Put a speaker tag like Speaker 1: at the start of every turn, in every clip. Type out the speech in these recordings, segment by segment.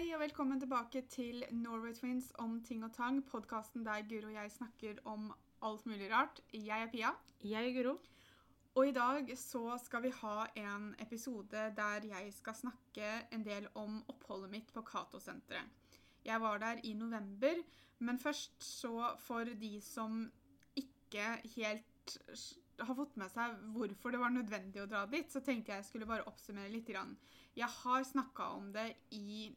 Speaker 1: Hei og velkommen tilbake til Norway Twins om ting og tang, podkasten der Guro og jeg snakker om alt mulig rart. Jeg er Pia,
Speaker 2: Jeg er Guro.
Speaker 1: og i dag så skal vi ha en episode der jeg skal snakke en del om oppholdet mitt på Cato-senteret. Jeg var der i november, men først så for de som ikke helt har fått med seg hvorfor det var nødvendig å dra dit, så tenkte jeg skulle bare oppsummere litt. Jeg har snakka om det i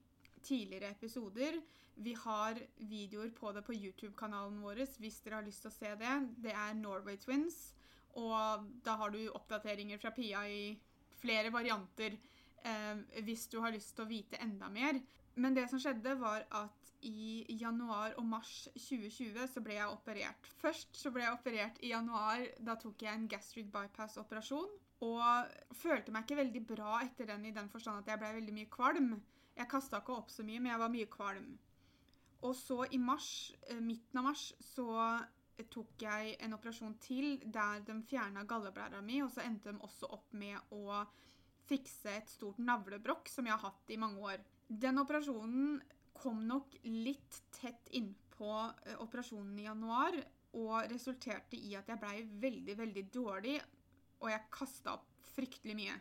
Speaker 1: tidligere episoder. Vi har videoer på det på YouTube-kanalen vår hvis dere har lyst til å se det. Det er Norway Twins, og da har du oppdateringer fra Pia i flere varianter eh, hvis du har lyst til å vite enda mer. Men det som skjedde, var at i januar og mars 2020 så ble jeg operert. Først så ble jeg operert i januar. Da tok jeg en gastric bypass-operasjon. Og følte meg ikke veldig bra etter den i den forstand at jeg ble veldig mye kvalm. Jeg kasta ikke opp så mye, men jeg var mye kvalm. Og så i mars, eh, midten av mars, så eh, tok jeg en operasjon til der de fjerna galleblæra mi, og så endte de også opp med å fikse et stort navlebrokk som jeg har hatt i mange år. Den operasjonen kom nok litt tett innpå eh, operasjonen i januar, og resulterte i at jeg blei veldig, veldig dårlig, og jeg kasta opp fryktelig mye.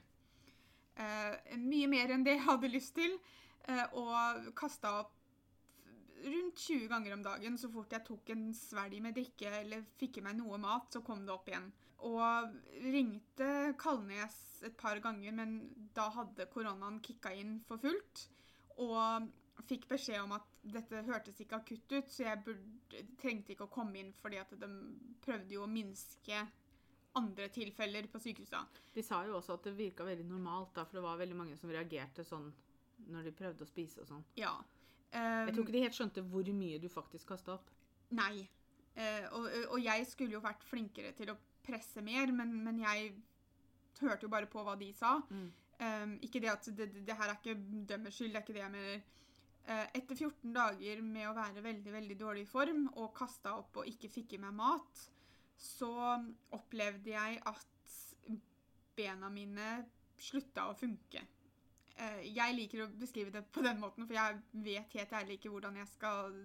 Speaker 1: Eh, mye mer enn det jeg hadde lyst til, og kasta opp rundt 20 ganger om dagen. Så fort jeg tok en svelg med drikke eller fikk i meg noe mat, så kom det opp igjen. Og ringte Kalnes et par ganger, men da hadde koronaen kicka inn for fullt. Og fikk beskjed om at dette hørtes ikke akutt ut, så jeg burde, trengte ikke å komme inn fordi at de prøvde jo å minske andre tilfeller på sykehusene.
Speaker 2: De sa jo også at det virka veldig normalt, da, for det var veldig mange som reagerte sånn når de prøvde å spise og sånn.
Speaker 1: Ja.
Speaker 2: Jeg tror ikke de helt skjønte hvor mye du faktisk kasta opp.
Speaker 1: Nei. Uh, og, og jeg skulle jo vært flinkere til å presse mer, men, men jeg hørte jo bare på hva de sa.
Speaker 2: Mm.
Speaker 1: Um, ikke det at det, det, det her er ikke dømmers skyld, det er ikke det jeg mener. Uh, etter 14 dager med å være veldig veldig dårlig i form og kasta opp og ikke fikk i meg mat, så opplevde jeg at bena mine slutta å funke. Eh, jeg liker å beskrive det på den måten, for jeg vet helt ærlig ikke hvordan jeg skal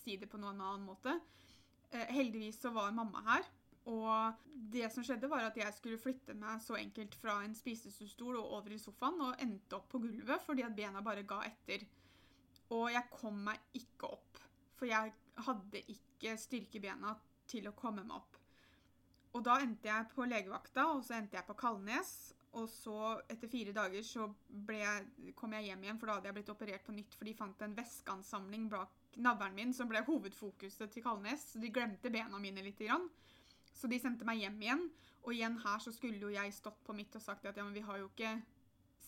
Speaker 1: si det på noen annen måte. Eh, heldigvis så var mamma her. Og det som skjedde var at jeg skulle flytte meg så enkelt fra en spisestol og over i sofaen, og endte opp på gulvet fordi at bena bare ga etter. Og jeg kom meg ikke opp, for jeg hadde ikke styrke i bena til å komme meg opp. Og da endte jeg på legevakta, og så endte jeg på Kalnes. Og så, etter fire dager, så ble jeg, kom jeg hjem igjen, for da hadde jeg blitt operert på nytt, for de fant en væskeansamling bak navlen min, som ble hovedfokuset til Kalnes. Så de glemte bena mine litt. Grann. Så de sendte meg hjem igjen. Og igjen her så skulle jo jeg stått på mitt og sagt at ja, men vi har jo ikke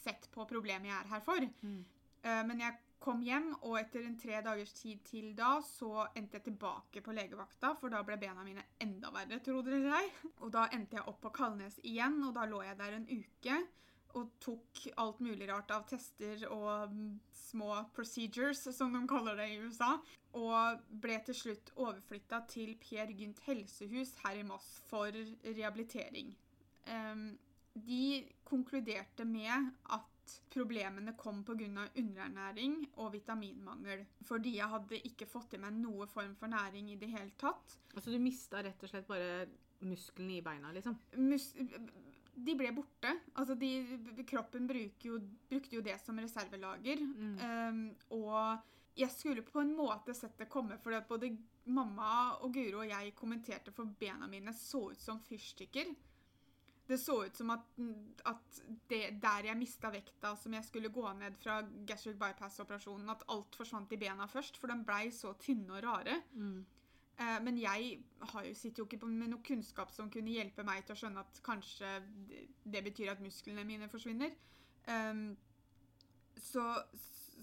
Speaker 1: sett på problemet jeg er her for.
Speaker 2: Mm.
Speaker 1: Uh, men jeg kom hjem, og etter en tre dagers tid til da, så endte jeg tilbake på legevakta, for da ble bena mine enda verre, tro det eller ei. Og da endte jeg opp på Kalnes igjen, og da lå jeg der en uke. Og tok alt mulig rart av tester og mm, små procedures, som de kaller det i USA. Og ble til slutt overflytta til Per Gynt helsehus her i Moss for rehabilitering. Em, de konkluderte med at problemene kom pga. underernæring og vitaminmangel. Fordi jeg hadde ikke fått i meg noe form for næring i det hele tatt.
Speaker 2: Altså du mista rett og slett bare musklene i beina, liksom.
Speaker 1: Mus de ble borte. Altså de, kroppen jo, brukte jo det som reservelager.
Speaker 2: Mm.
Speaker 1: Um, og jeg skulle på en måte sett det komme, for både mamma og Guro og jeg kommenterte for bena mine så ut som fyrstikker. Det så ut som at, at det, der jeg mista vekta som jeg skulle gå ned fra gastric bypass-operasjonen, at alt forsvant i bena først, for de blei så tynne og rare.
Speaker 2: Mm.
Speaker 1: Eh, men jeg har jo, sitter jo ikke med noe kunnskap som kunne hjelpe meg til å skjønne at kanskje det, det betyr at musklene mine forsvinner. Um, så,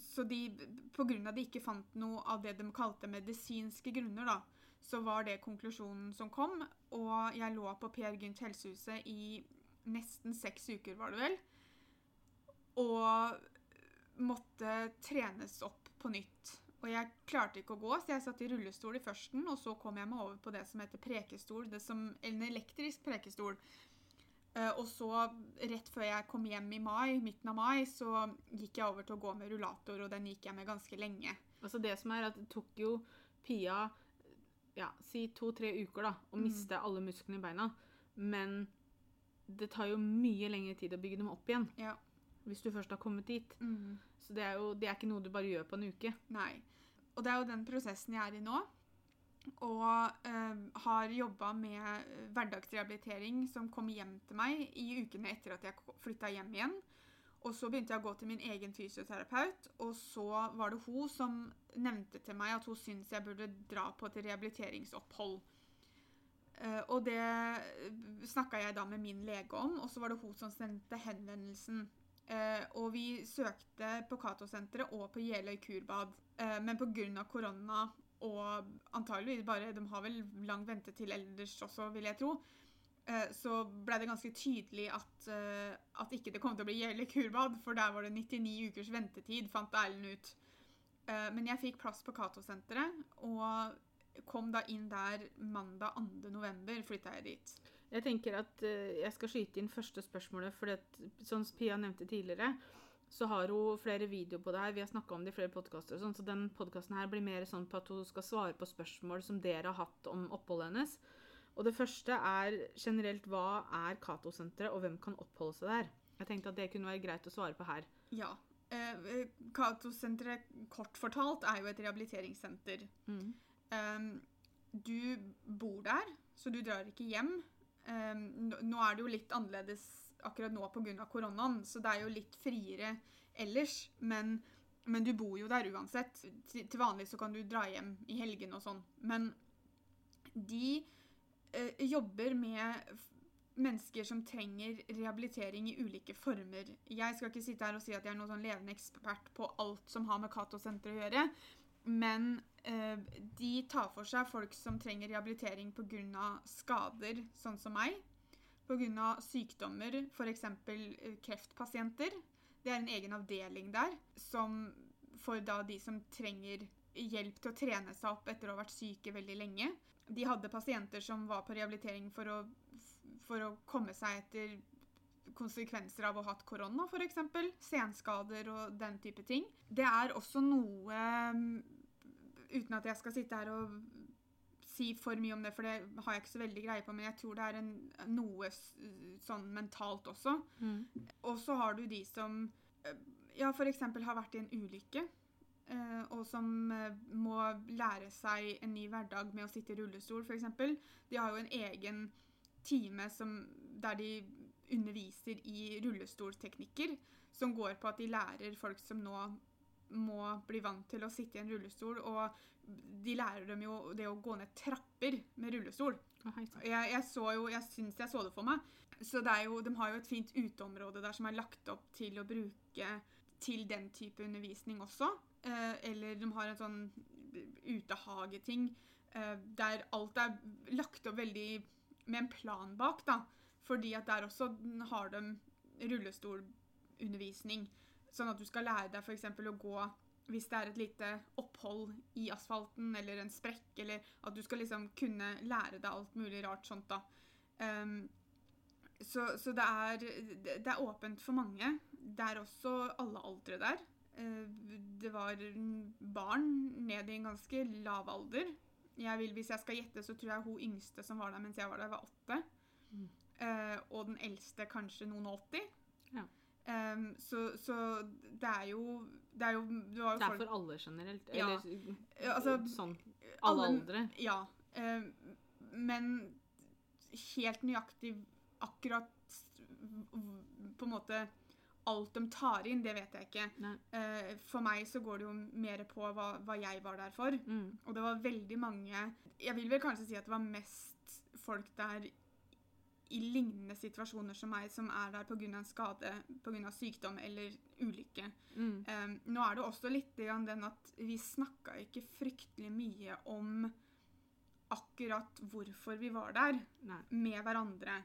Speaker 1: så de, på grunn av de ikke fant noe av det de kalte medisinske grunner, da, så var det konklusjonen som kom. Og jeg lå på Per Gynt helsehuset i nesten seks uker, var det vel. Og måtte trenes opp på nytt. Og jeg klarte ikke å gå, så jeg satt i rullestol i førsten, og så kom jeg meg over på det som heter prekestol, det som, en elektrisk prekestol. Eh, og så, rett før jeg kom hjem i mai, midten av mai, så gikk jeg over til å gå med rullator, og den gikk jeg med ganske lenge.
Speaker 2: Altså det som er at det tok jo Pia ja, si to-tre uker da, å
Speaker 1: Mm.
Speaker 2: miste alle musklene i beina. Men det tar jo mye lengre tid å bygge dem opp igjen
Speaker 1: Ja.
Speaker 2: hvis du først har kommet dit.
Speaker 1: Mm.
Speaker 2: Så det er jo det er ikke noe du bare gjør på en uke.
Speaker 1: Nei. Og det er jo den prosessen jeg er i nå. Og øh, har jobba med eh, hverdagsrehabilitering som kom hjem til meg i ukene etter at jeg flytta hjem igjen. Og så begynte jeg å gå til min egen fysioterapeut, og så var det hun som nevnte til meg at hun syntes jeg burde dra på et rehabiliteringsopphold. Eh, og det snakka jeg da med min lege om, og så var det hun som sendte henvendelsen. Eh, og vi søkte på Cato-senteret og på Jeløy kurbad. Eh, men pga. korona og antageligvis bare De har vel lang ventetid ellers også, vil jeg tro. Eh, så ble det ganske tydelig at, eh, at ikke det kom til å bli gjeldig kurbad, for der var det 99 ukers ventetid, fant Erlend ut. Eh, men jeg fikk plass på Cato-senteret, og kom da inn der mandag 2. november, flytta jeg dit.
Speaker 2: Jeg tenker at jeg skal skyte inn første spørsmålet, for det, som Pia nevnte tidligere, så har hun flere videoer på det her. Vi har snakka om det i flere podkaster, sånn, så den podkasten her blir mer sånn på at hun skal svare på spørsmål som dere har hatt om oppholdet hennes. Og det første er generelt hva er Cato-senteret, og hvem kan oppholde seg der? Jeg tenkte at det kunne være greit å svare på her.
Speaker 1: Ja. Eh, Cato-senteret, kort fortalt, er jo et rehabiliteringssenter.
Speaker 2: Mm.
Speaker 1: Um, du bor der, så du drar ikke hjem. Um, nå- er det jo litt annerledes akkurat nå pga. koronaen, så det er jo litt friere ellers. Men, men du bor jo der uansett. Til, til vanlig så kan du dra hjem i helgen og sånn. Men de jobber med mennesker som trenger rehabilitering i ulike former. Jeg skal ikke sitte her og si at jeg er noen sånn levende ekspert på alt som har med Cato-senteret å gjøre, men eh, de tar for seg folk som trenger rehabilitering pga. skader, sånn som meg. Pga. sykdommer, f.eks. kreftpasienter. Det er en egen avdeling der som for da de som trenger hjelp til å trene seg opp etter å ha vært syke veldig lenge. De hadde pasienter som var på rehabilitering for å, for å komme seg etter konsekvenser av å ha hatt korona, f.eks. Senskader og den type ting. Det er også noe Uten at jeg skal sitte her og si for mye om det, for det har jeg ikke så veldig greie på, men jeg tror det er en, noe sånn mentalt også.
Speaker 2: Mm.
Speaker 1: Og så har du de som eh, ja, f.eks. har vært i en ulykke, og som eh, må lære seg en ny hverdag med å sitte i rullestol, f.eks. De har jo en egen time som, der de underviser i rullestolteknikker, som går på at de lærer folk som nå må bli vant til å sitte i en rullestol, og de lærer dem jo det å gå ned trapper med rullestol. Jeg, jeg så jo, jeg syns jeg så det for meg. Så det jo, de har jo et fint uteområde der som er lagt opp til å bruke til den type undervisning også. Eh, eller de har en sånn utehageting eh, der alt er lagt opp veldig med en plan bak, da. Fordi at der også har de rullestolundervisning. Sånn at du skal lære deg f.eks. å gå hvis det er et lite opphold i asfalten eller en sprekk, eller at du skal liksom kunne lære deg alt mulig rart sånt, da. Um, så så det, er, det er åpent for mange. Det er også alle aldre der. Eh, det var barn ned i en ganske lav alder. Jeg vil, hvis jeg skal gjette, så tror jeg hun yngste som var der mens jeg var der, var åtte.
Speaker 2: Mm.
Speaker 1: Eh, og den eldste kanskje noen og åtti.
Speaker 2: Ja.
Speaker 1: Ehm, så, så det er jo Det er jo det var jo
Speaker 2: Det er
Speaker 1: folk-
Speaker 2: for alle generelt.
Speaker 1: Ja.
Speaker 2: Eller
Speaker 1: Ja, altså,
Speaker 2: sånn alle
Speaker 1: alle-
Speaker 2: aldre.
Speaker 1: Ja. Um, men helt nøyaktig akkurat på en måte alt de tar inn, det vet jeg ikke. Eh, for meg så går det jo mer på hva, hva jeg var der for.
Speaker 2: Mm.
Speaker 1: Og det var veldig mange Jeg vil vel kanskje si at det var mest folk der i lignende situasjoner som meg, som er der pga. en skade, pga. sykdom eller ulykke.
Speaker 2: Mm.
Speaker 1: Um, nå er det også litt den at vi snakka ikke fryktelig mye om akkurat hvorfor vi var der
Speaker 2: Nei.
Speaker 1: med hverandre.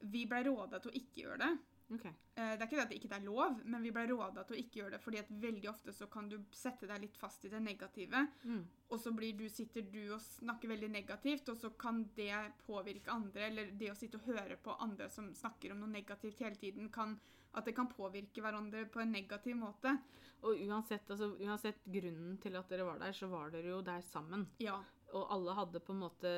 Speaker 1: Vi blei råda til å ikke gjøre det.
Speaker 2: Ok.
Speaker 1: Eh, Det er ikke det at det ikke er lov, men vi ble råda til å ikke gjøre det, fordi at veldig ofte så kan du sette deg litt fast i det negative,
Speaker 2: Mm.
Speaker 1: og så blir du, sitter du og snakker veldig negativt, og så kan det påvirke andre, eller det å sitte og høre på andre som snakker om noe negativt hele tiden, kan, at det kan påvirke hverandre på en negativ måte.
Speaker 2: Og uansett, altså, uansett grunnen til at dere var der, så var dere jo der sammen.
Speaker 1: Ja.
Speaker 2: Og alle hadde på en måte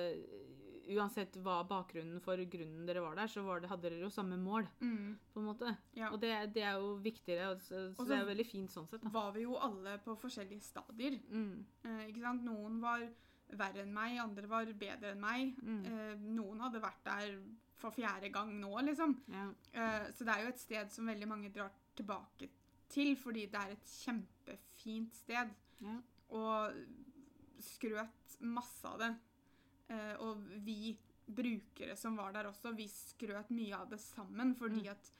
Speaker 2: Uansett hva bakgrunnen for grunnen dere var der, så var det, hadde dere jo samme mål.
Speaker 1: Mm,
Speaker 2: på en måte.
Speaker 1: ja.
Speaker 2: Og det, det er jo viktigere, så, så det er veldig fint sånn sett. da.
Speaker 1: var vi jo alle på forskjellige stadier.
Speaker 2: Mm.
Speaker 1: Eh, ikke sant? Noen var verre enn meg, andre var bedre enn meg.
Speaker 2: Mm.
Speaker 1: Eh, noen hadde vært der for fjerde gang nå, liksom.
Speaker 2: Ja.
Speaker 1: Eh, så det er jo et sted som veldig mange drar tilbake til, fordi det er et kjempefint sted.
Speaker 2: Ja.
Speaker 1: Og skrøt masse av det. Eh, og vi brukere som var der også, vi skrøt mye av det sammen, fordi
Speaker 2: Mm.
Speaker 1: at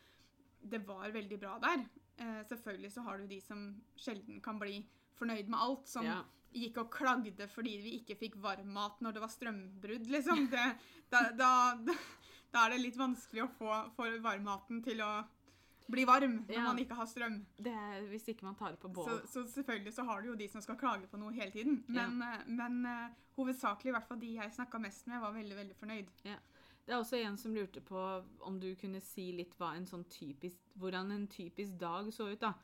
Speaker 1: det var veldig bra der. Eh, selvfølgelig så har du de som sjelden kan bli fornøyd med alt, som
Speaker 2: ja.
Speaker 1: gikk og klagde fordi vi ikke fikk varmmat når det var strømbrudd, liksom. Det, da, da, da er det litt vanskelig å få, få varmmaten til å bli varm når
Speaker 2: Ja.
Speaker 1: man ikke har strøm.
Speaker 2: Det hvis ikke man tar på bål.
Speaker 1: så selvfølgelig så har du jo de som skal klage på noe hele tiden. Men, ja. men uh, hovedsakelig, i hvert fall de jeg snakka mest med, var veldig veldig fornøyd.
Speaker 2: Det er også en som lurte på om du kunne si litt en sånn typisk, hvordan en typisk dag så ut. da.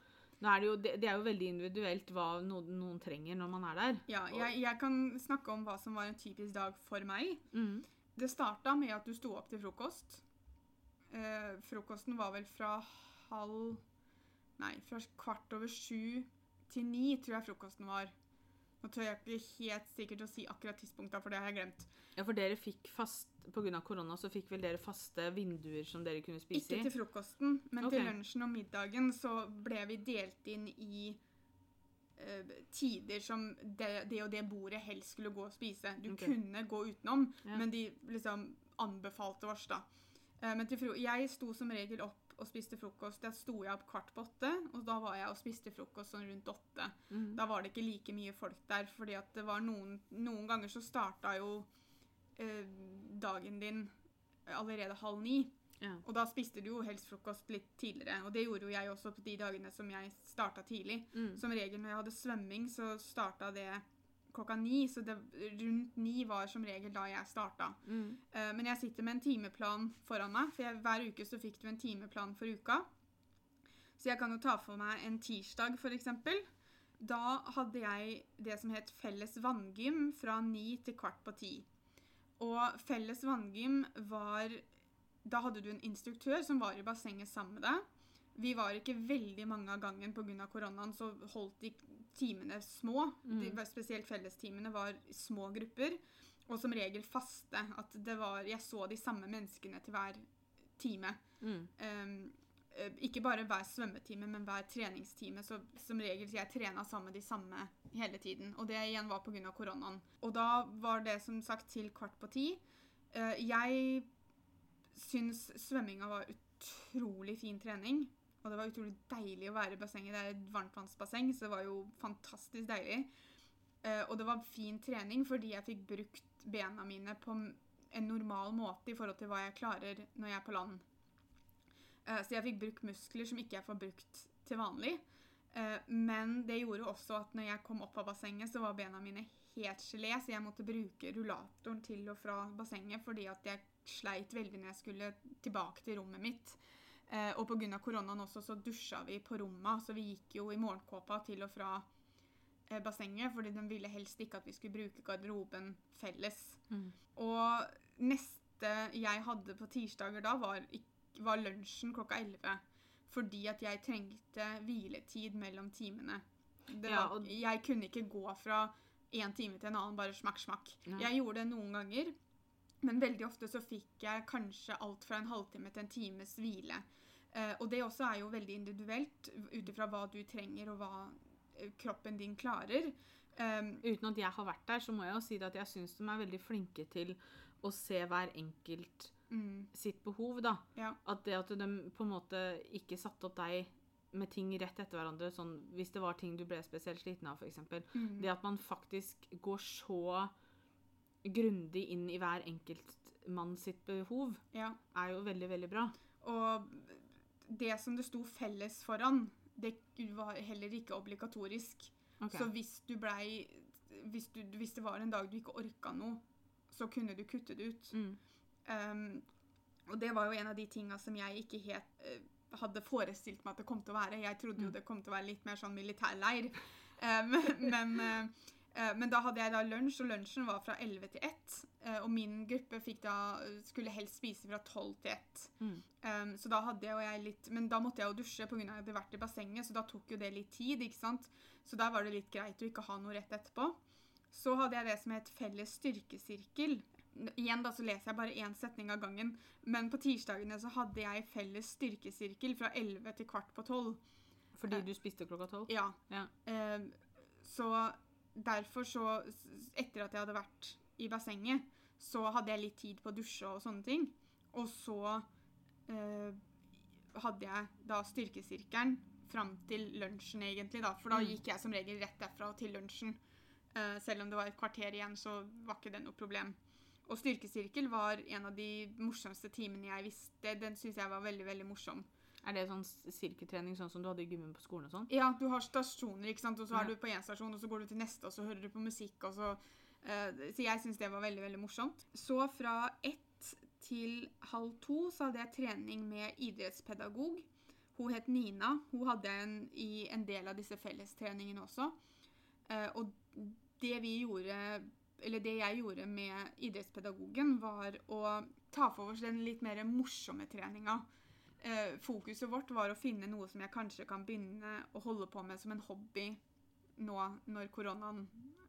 Speaker 2: Nå er det, jo, det er jo veldig individuelt hva noen, noen trenger når man er der.
Speaker 1: Ja, jeg, jeg kan snakke om hva som var en typisk dag for meg.
Speaker 2: Mm.
Speaker 1: Det starta med at du sto opp til frokost. Eh, frokosten var vel fra halv Nei, fra kvart over sju til ni, tror jeg frokosten var. Nå tør jeg ikke helt sikkert å si akkurat tidspunktet, for det har jeg glemt.
Speaker 2: Ja, for dere fikk fast Pga. korona så fikk vel dere faste vinduer som dere kunne spise i?
Speaker 1: Ikke til frokosten, men
Speaker 2: okay.
Speaker 1: til lunsjen og middagen så ble vi delt inn i eh, tider som det, det og det bordet helst skulle gå og spise. Du
Speaker 2: okay.
Speaker 1: kunne gå utenom,
Speaker 2: Ja.
Speaker 1: men de liksom anbefalte oss da. Eh, men til fro jeg sto som regel opp og spiste frokost. Da sto jeg opp kvart på åtte, og da var jeg og spiste frokost sånn rundt åtte.
Speaker 2: Mm.
Speaker 1: Da var det ikke like mye folk der, fordi at det var noen, noen ganger så starta jo eh, dagen din allerede halv ni.
Speaker 2: Ja.
Speaker 1: Og da spiste du jo helst frokost litt tidligere. Og det gjorde jo jeg også på de dagene som jeg starta tidlig.
Speaker 2: Mm.
Speaker 1: Som regel når jeg hadde svømming, så starta det klokka ni. Så det, rundt ni var som regel da jeg starta.
Speaker 2: Mm.
Speaker 1: Uh, men jeg sitter med en timeplan foran meg, for jeg, hver uke så fikk du en timeplan for uka. Så jeg kan jo ta for meg en tirsdag, f.eks. Da hadde jeg det som het felles vanngym fra ni til kvart på ti. Og felles vanngym var Da hadde du en instruktør som var i bassenget sammen med deg. Vi var ikke veldig mange av gangen pga. koronaen, så holdt de timene små.
Speaker 2: Mm.
Speaker 1: De, spesielt fellestimene var små grupper. Og som regel faste. At det var Jeg så de samme menneskene til hver time.
Speaker 2: Mm.
Speaker 1: Um, ikke bare hver svømmetime, men hver treningstime. Så som regel jeg trena sammen de samme hele tiden. Og det igjen var pga. koronaen. Og da var det som sagt til kvart på ti. Uh, jeg syns svømminga var utrolig fin trening. Og det var utrolig deilig å være i bassenget. Det er et varmtvannsbasseng, så det var jo fantastisk deilig. Eh, og det var fin trening fordi jeg fikk brukt bena mine på en normal måte i forhold til hva jeg klarer når jeg er på land. Eh, Så jeg fikk brukt muskler som ikke jeg får brukt til vanlig. Eh, Men det gjorde også at når jeg kom opp av bassenget, så var bena mine helt gelé, så jeg måtte bruke rullatoren til og fra bassenget fordi at jeg sleit veldig når jeg skulle tilbake til rommet mitt. Eh, Og pga. koronaen også så dusja vi på rommet, så vi gikk jo i morgenkåpa til og fra eh, bassenget, fordi de ville helst ikke at vi skulle bruke garderoben felles.
Speaker 2: Mm.
Speaker 1: Og neste jeg hadde på tirsdager da, var, var lunsjen klokka 11. Fordi at jeg trengte hviletid mellom timene. Det
Speaker 2: Ja, og-
Speaker 1: Jeg kunne ikke gå fra én time til en annen, bare smakk, smakk.
Speaker 2: Ja.
Speaker 1: Jeg gjorde det noen ganger, men veldig ofte så fikk jeg kanskje alt fra en halvtime til en times hvile. Eh, og det også er jo veldig individuelt, ut ifra hva du trenger og hva eh, kroppen din klarer. Um,
Speaker 2: Uten at jeg har vært der, så må jeg jo si det at jeg syns de er veldig flinke til å se hver enkelt
Speaker 1: mm,
Speaker 2: sitt behov, da.
Speaker 1: ja.
Speaker 2: At det at de på en måte ikke satte opp deg med ting rett etter hverandre, sånn hvis det var ting du ble spesielt sliten av, f.eks.
Speaker 1: Mm.
Speaker 2: Det at man faktisk går så grundig inn i hver enkelt mann sitt behov,
Speaker 1: ja.
Speaker 2: er jo veldig, veldig bra.
Speaker 1: Og det som det sto felles foran, det var heller ikke obligatorisk.
Speaker 2: Okay.
Speaker 1: Så hvis du blei hvis, du, hvis det var en dag du ikke orka noe, så kunne du kutte det ut.
Speaker 2: Mm.
Speaker 1: Um, og det var jo en av de tinga som jeg ikke helt uh, hadde forestilt meg at det kom til å være. Jeg trodde jo
Speaker 2: Mm.
Speaker 1: det kom til å være litt mer sånn militærleir. Um, men, eh, men da hadde jeg da lunsj, og lunsjen var fra 11 til 1. eh, og min gruppe da, skulle helst spise fra 12 til 1.
Speaker 2: Mm.
Speaker 1: Um, så da hadde jeg jo jeg litt Men da måtte jeg jo dusje pga. at jeg hadde vært i bassenget, så da tok jo det litt tid. ikke sant? Så da var det litt greit å ikke ha noe rett etterpå. Så hadde jeg det som het felles styrkesirkel. Igjen da så leser jeg bare én setning av gangen, men på tirsdagene så hadde jeg felles styrkesirkel fra 11 til kvart på 12.
Speaker 2: Fordi
Speaker 1: Eh.
Speaker 2: du spiste klokka tolv?
Speaker 1: Ja.
Speaker 2: Ja.
Speaker 1: Um, så derfor så Etter at jeg hadde vært i bassenget, så hadde jeg litt tid på å dusje og sånne ting. Og så eh, hadde jeg da styrkesirkelen fram til lunsjen, egentlig. da, For da
Speaker 2: Mm.
Speaker 1: gikk jeg som regel rett derfra til lunsjen. Eh, selv om det var et kvarter igjen, så var ikke det noe problem. Og styrkesirkel var en av de morsomste timene jeg visste. Den syns jeg var veldig, veldig morsom.
Speaker 2: Er det sånn sirkeltrening sånn som du hadde i gymmen på skolen og sånn?
Speaker 1: Ja, du har stasjoner, ikke sant? og så
Speaker 2: Ja.
Speaker 1: er du på én stasjon, og så går du til neste, og så hører du på musikk, og så uh, Så jeg syns det var veldig, veldig morsomt. Så fra ett til halv to så hadde jeg trening med idrettspedagog. Hun het Nina. Hun hadde en, i en del av disse fellestreningene også. Uh, og det vi gjorde eller det jeg gjorde med idrettspedagogen, var å ta for oss den litt mer morsomme treninga. Eh, fokuset vårt var å finne noe som jeg kanskje kan begynne å holde på med som en hobby nå når koronaen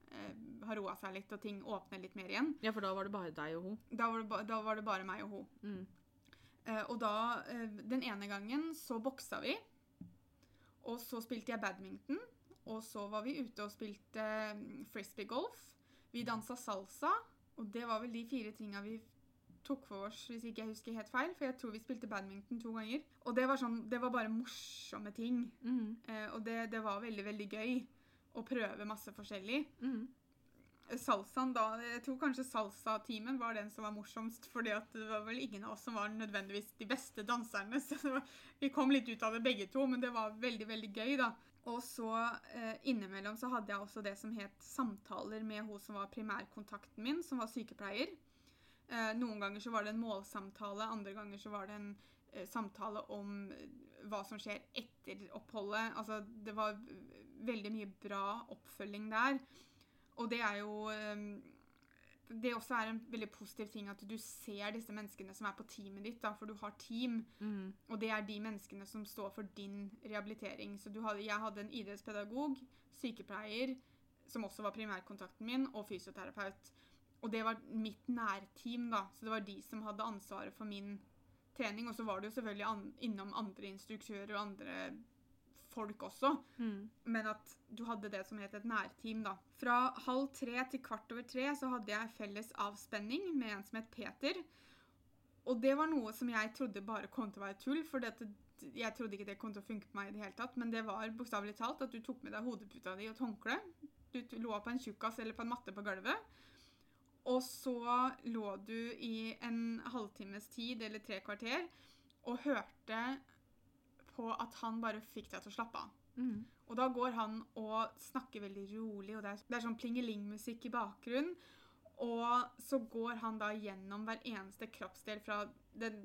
Speaker 1: eh, har roa seg litt og ting åpner litt mer igjen.
Speaker 2: Ja, for da var det bare deg og hun.
Speaker 1: Da var det, da var det bare meg og hun.
Speaker 2: Mm.
Speaker 1: Eh, og da, eh, den ene gangen, så boksa vi. Og så spilte jeg badminton. Og så var vi ute og spilte frisbee golf. Vi dansa salsa. Og det var vel de fire tinga vi tok for oss, hvis ikke jeg husker helt feil. For jeg tror vi spilte badminton to ganger. Og det var, sånn, det var bare morsomme ting.
Speaker 2: Mm.
Speaker 1: Eh, og det, det var veldig, veldig gøy å prøve masse forskjellig.
Speaker 2: Mm.
Speaker 1: Salsaen da, Jeg tror kanskje salsa-teamen var den som var morsomst, fordi at det var vel ingen av oss som var nødvendigvis de beste danserne. Så var, vi kom litt ut av det begge to, men det var veldig, veldig gøy, da. Og så eh, innimellom så hadde jeg også det som het samtaler med hun som var primærkontakten min, som var sykepleier. Eh, noen ganger så var det en målsamtale, andre ganger så var det en eh, samtale om eh, hva som skjer etter oppholdet. Altså, det var veldig mye bra oppfølging der. Og det er jo eh, Det også er en veldig positiv ting at du ser disse menneskene som er på teamet ditt, da, for du har team.
Speaker 2: Mm.
Speaker 1: Og det er de menneskene som står for din rehabilitering. Så du hadde, jeg hadde en idrettspedagog, sykepleier, som også var primærkontakten min, og fysioterapeut. Og det var mitt nærteam, da. Så det var de som hadde ansvaret for min trening. Og så var det jo selvfølgelig an innom andre instruktører og andre folk også.
Speaker 2: Mm.
Speaker 1: Men at du hadde det som het et nærteam, da. Fra halv tre til kvart over tre så hadde jeg felles avspenning med en som het Peter. Og det var noe som jeg trodde bare kom til å være tull, for dette, jeg trodde ikke det kom til å funke på meg i det hele tatt. Men det var bokstavelig talt at du tok med deg hodeputa di og et håndkle. Du lå på en tjukkas eller på en matte på gulvet. Og så lå du i en halvtimes tid eller tre kvarter og hørte på at han bare fikk deg til å slappe av.
Speaker 2: Mm.
Speaker 1: Og da går han og snakker veldig rolig, og det er, det er sånn plingeling-musikk i bakgrunnen. Og så går han da gjennom hver eneste kroppsdel fra den,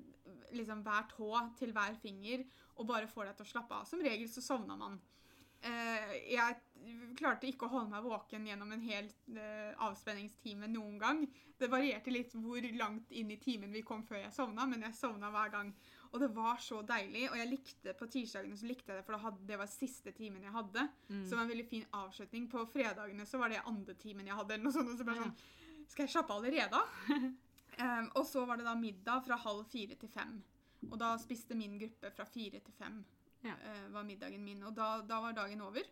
Speaker 1: liksom hver tå til hver finger og bare får deg til å slappe av. Som regel så sovner man. Eh, jeg klarte ikke å holde meg våken gjennom en hel eh, avspenningstime noen gang. Det varierte litt hvor langt inn i timen vi kom før jeg sovna, men jeg sovna hver gang. Og det var så deilig. Og jeg likte på tirsdagene så likte jeg det, for hadde, det var siste timen jeg hadde.
Speaker 2: Mm.
Speaker 1: Så det var en veldig fin avslutning. På fredagene så var det andre timen jeg hadde. eller noe sånt, og så bare
Speaker 2: Ja.
Speaker 1: sånn, Skal jeg slappe av allerede? Em, og så var det da middag fra halv fire til fem. Og da spiste min gruppe fra fire til fem.
Speaker 2: Ja.
Speaker 1: eh, var middagen min. Og da, da var dagen over.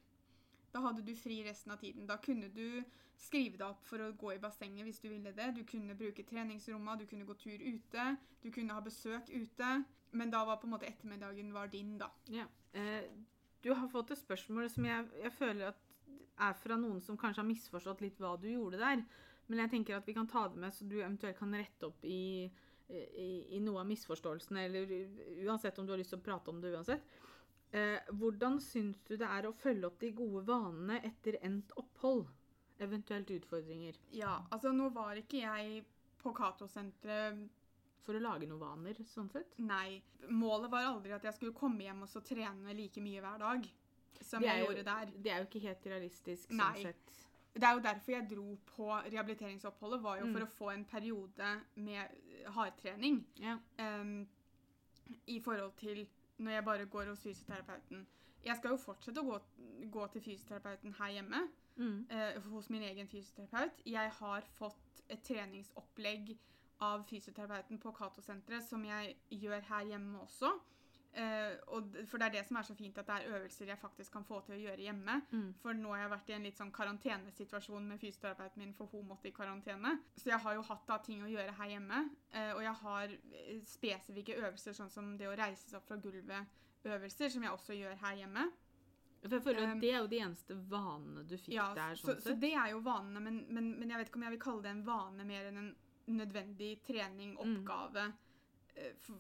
Speaker 1: Da hadde du fri resten av tiden. Da kunne du skrive deg opp for å gå i bassenget hvis du ville det. Du kunne bruke treningsrommene, du kunne gå tur ute, du kunne ha besøk ute. Men da var på en måte ettermiddagen var din, da.
Speaker 2: Ja. Eh, du har fått et spørsmål som jeg, jeg føler at er fra noen som kanskje har misforstått litt hva du gjorde der. Men jeg tenker at vi kan ta det med, så du eventuelt kan rette opp i i, i noe av misforståelsene, eller uansett om du har lyst til å prate om det uansett. Eh, hvordan syns du det er å følge opp de gode vanene etter endt opphold? Eventuelt utfordringer.
Speaker 1: Ja, altså nå var ikke jeg på Cato-senteret
Speaker 2: For å lage noen vaner, sånn sett.
Speaker 1: Nei. Målet var aldri at jeg skulle komme hjem og så trene like mye hver dag som jeg
Speaker 2: jo-
Speaker 1: gjorde der.
Speaker 2: Det er jo ikke helt realistisk,
Speaker 1: Nei.
Speaker 2: sånn sett.
Speaker 1: Det er jo derfor jeg dro på rehabiliteringsoppholdet, var jo
Speaker 2: Mm.
Speaker 1: for å få en periode med hardtrening.
Speaker 2: Ja.
Speaker 1: Um, I forhold til når jeg bare går hos fysioterapeuten. Jeg skal jo fortsette å gå, gå til fysioterapeuten her hjemme,
Speaker 2: Mm.
Speaker 1: eh, hos min egen fysioterapeut. Jeg har fått et treningsopplegg av fysioterapeuten på Cato-senteret som jeg gjør her hjemme også. Og, for det er det som er så fint, at det er øvelser jeg faktisk kan få til å gjøre hjemme.
Speaker 2: Mm.
Speaker 1: For nå har jeg vært i en litt sånn karantenesituasjon med fysioterapeuten min, for hun måtte i karantene. Så jeg har jo hatt da ting å gjøre her hjemme. Uh, og jeg har eh, spesifikke øvelser, sånn som det å reise seg opp fra gulvet-øvelser, som jeg også gjør her hjemme.
Speaker 2: For jeg føler at Det er jo de eneste vanene du fikk
Speaker 1: Ja,
Speaker 2: der. sånn
Speaker 1: så
Speaker 2: sett.
Speaker 1: det er jo vanene, men, men, men jeg vet ikke om jeg vil kalle det en vane mer enn en nødvendig trening,
Speaker 2: Mm.
Speaker 1: oppgave, f-